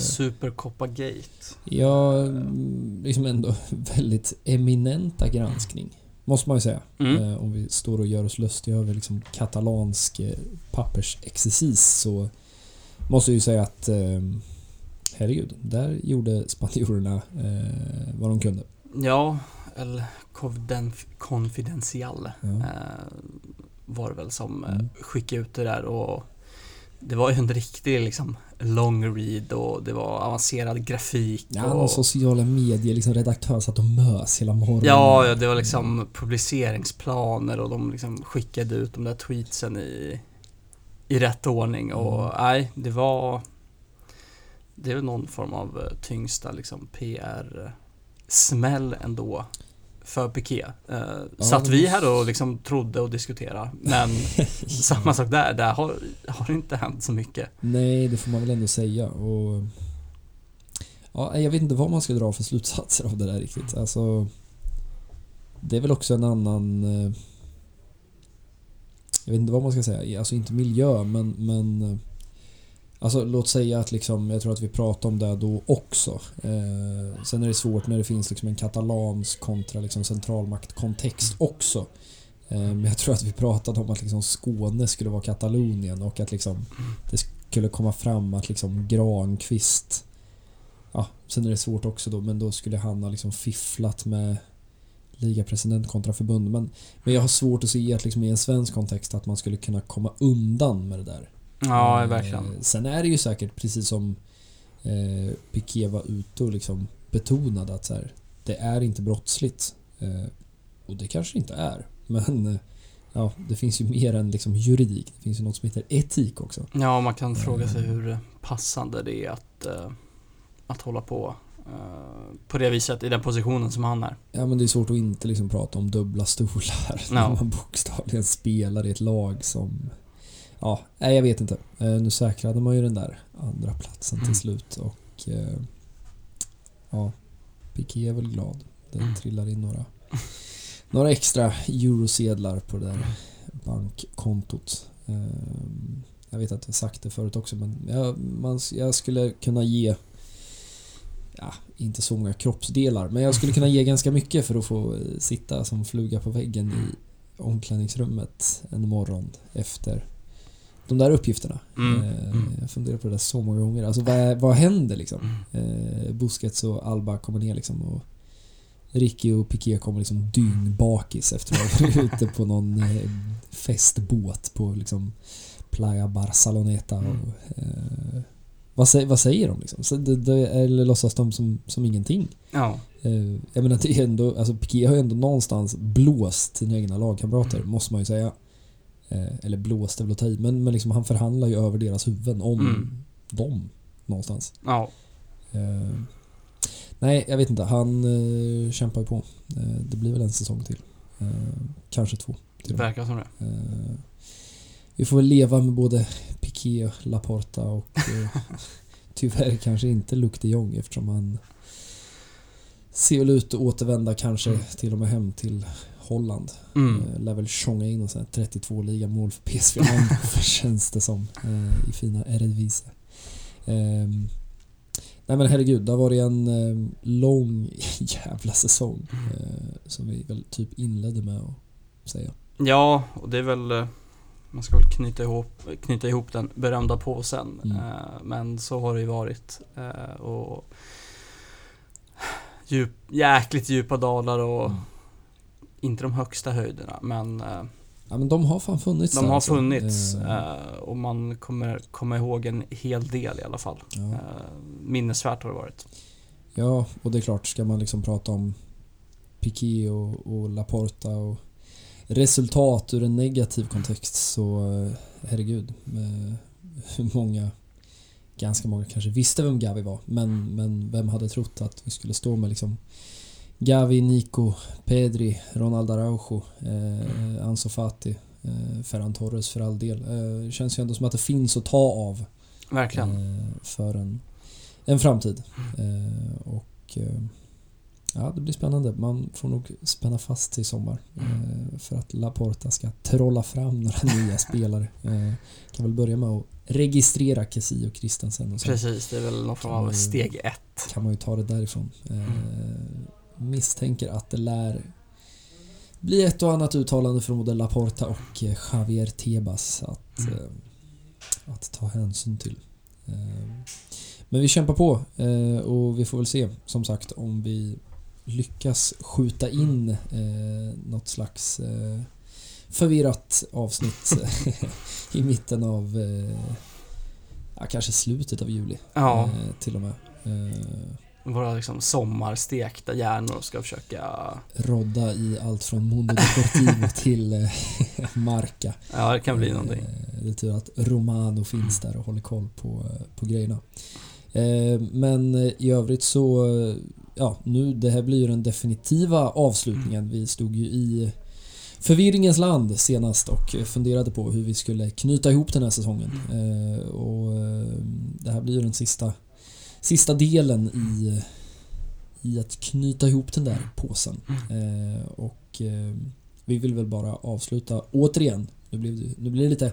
ja, mm, liksom ändå väldigt eminenta granskning. Måste man ju säga. Mm. Eh, om vi står och gör oss lustiga över liksom katalansk eh, pappersexercis så måste ju säga att eh, herregud, där gjorde spanjorerna eh, vad de kunde. Ja, El Confidential Ja. eh, var det väl som eh, Mm. skickade ut det där och det var ju en riktig liksom long read och det var avancerad grafik Ja, och sociala medier, liksom redaktör satt och mös hela morgonen. Ja, ja, det var liksom publiceringsplaner och de liksom skickade ut de där tweetsen i, i rätt ordning och Mm. nej, det var Det är väl någon form av eh, tyngsta liksom PR-smäll ändå för Piqué. Eh, Ja, satt vi här och liksom trodde och diskuterade men samma sak där, där har, har det inte hänt så mycket. Nej, det får man väl ändå säga. Och, ja, jag vet inte vad man ska dra för slutsatser av det där riktigt. Alltså, det är väl också en annan... eh, Jag vet inte vad man ska säga. Alltså inte miljö, men... men eh, Alltså låt säga att liksom, jag tror att vi pratade om det då också. Eh, sen är det svårt när det finns liksom en katalansk kontra liksom centralmaktkontext också. Eh, men jag tror att vi pratade om att liksom Skåne skulle vara Katalonien och att liksom det skulle komma fram att liksom Granqvist Ja, sen är det svårt också då men då skulle han ha liksom fifflat med ligapresident kontra förbund. Men, men jag har svårt att se att liksom i en svensk kontext att man skulle kunna komma undan med det där. Ja, Eh, verkligen. Sen är det ju säkert precis som eh, Piqué var ute och liksom betonade att så här, det är inte brottsligt. Eh, och det kanske inte är. Men eh, ja, det finns ju mer än liksom juridik. Det finns ju något som heter etik också. Ja, man kan fråga sig Eh. hur passande det är att, eh, att hålla på eh, på det viset i den positionen som han är. Ja men det är svårt att inte liksom prata om dubbla stolar när Ja. man bokstavligen spelar i ett lag som... Ja, nej jag vet inte. Eh, nu säkrade man ju den där andra platsen Mm. till slut och... Eh, ja, Piqué är väl glad. Det Mm. trillar in några, några extra eurosedlar på det där bankkontot. Eh, jag vet att jag sagt det förut också men jag, man, jag skulle kunna ge ja, inte så många kroppsdelar, men jag skulle kunna ge ganska mycket för att få eh, sitta som fluga på väggen i omklädningsrummet en morgon efter de där uppgifterna. Mm, Eh, mm. Jag funderar på det där så många gånger. Alltså vad, vad händer liksom? Mm. Eh, Busquets och Alba kommer ner liksom och Ricky och Piqué kommer liksom dyngbakis efter att ha varit ute på någon eh, festbåt på liksom Playa Barceloneta och, Mm. eh, vad, säger, vad säger de liksom? Så det, det, eller låtsas de som, som ingenting? Ja, Eh, jag menar det är ändå, alltså Piqué har ju ändå någonstans blåst sina egna lagkamrater, Mm. måste man ju säga. Eh, eller blåst är väl att ta i, men, men liksom han förhandlar ju över deras huvuden om Mm. dem någonstans. ja, Eh, nej, jag vet inte. Han eh, kämpar ju på. Eh, det blir väl en säsong till. Eh, kanske två. det till med. verkar som det. Eh, vi får väl leva med både Piqué, Laporta och tyvärr kanske inte Luc de Jong eftersom han ser väl ut att återvända kanske Mm. till och med hem till Holland. Mm. Eh, lär väl tjonga in och sen 32 ligamål för PSV känns det som eh, i fina Eredivisie. Ehm, nej men herregud, det har varit en eh, lång jävla säsong eh, som vi väl typ inledde med att säga. Ja, och det är väl man ska väl knyta ihop, knyta ihop den berömda påsen. Mm. Men så har det ju varit. Och djup, jäkligt djupa dalar och Mm. Inte de högsta höjderna. Men eh, Ja men de har fan funnits de har alltså. funnits. Eh, eh, Och man kommer komma ihåg en hel del i alla fall. ja. Eh, Minnesvärt har det varit. ja, och det är klart, ska man liksom prata om Piqué och, och Laporta och resultat ur en negativ kontext så eh, herregud. Hur många, ganska många kanske visste vem Gavi var men, men vem hade trott att vi skulle stå med liksom Gavi, Nico, Pedri, Ronald Araujo, eh, Ansu Fati, eh, Ferran Torres för all del. Eh, känns ju ändå som att det finns att ta av Verkligen. eh, för en, en framtid. Eh, och eh, ja, det blir spännande. Man får nog spänna fast i sommar eh, för att Laporta ska trolla fram några nya spelare. Eh, kan väl börja med att registrera Kessie och Christensen och sen Precis, det är väl någon form av Mm. steg ett. kan man ju ta det därifrån. Eh, misstänker att det lär bli ett och annat uttalande från både Laporta och eh, Javier Tebas att, Mm. eh, att ta hänsyn till. Eh, men vi kämpar på eh, och vi får väl se som sagt om vi lyckas skjuta in eh, något slags eh, förvirrat avsnitt i mitten av eh, ja, kanske slutet av juli Ja, till och med. Eh, våra liksom sommarstekta hjärnor ska försöka... rodda i allt från Mondo Deportivo till eh, Marca. Ja, det kan bli någonting. Eh, Det är tur att Romano finns där och håller koll på, på grejerna. Eh, Men eh, i övrigt så, eh, ja nu, det här blir ju den definitiva avslutningen. Vi stod ju i förvirringens land senast och funderade på hur vi skulle knyta ihop den här säsongen. Eh, Och eh, det här blir ju den sista, sista delen i, i att knyta ihop den där påsen. Eh, Och eh, vi vill väl bara avsluta återigen. Nu, blev det, nu blir det lite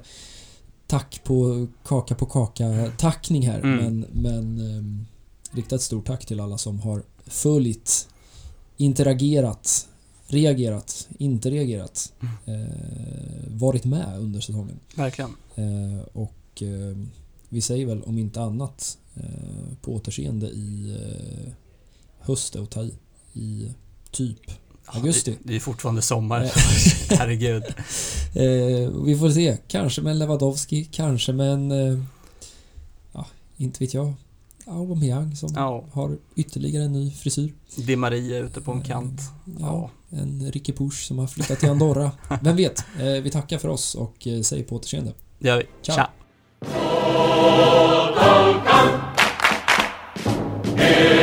tack på kaka på kaka tackning här. Mm. Men, men eh, rikta ett stort tack till alla som har följt, interagerat, reagerat, inte reagerat, eh, varit med under säsongen. Verkligen. Eh, och eh, vi säger väl om inte annat på återseende i eh, höst och ta i, i typ Augusti. Ja, det, det är fortfarande sommar. Eh. Herregud. Eh, vi får se. Kanske med en Lewandowski, kanske med en... Eh, ja, inte vet jag. Aubameyang som Ja, har ytterligare en ny frisyr. Di Maria ute på en kant. Ja, en Ricky Push som har flyttat till Andorra. Vem vet? Eh, vi tackar för oss och eh, säger på återseende. Det gör vi. Ciao. Come Amen.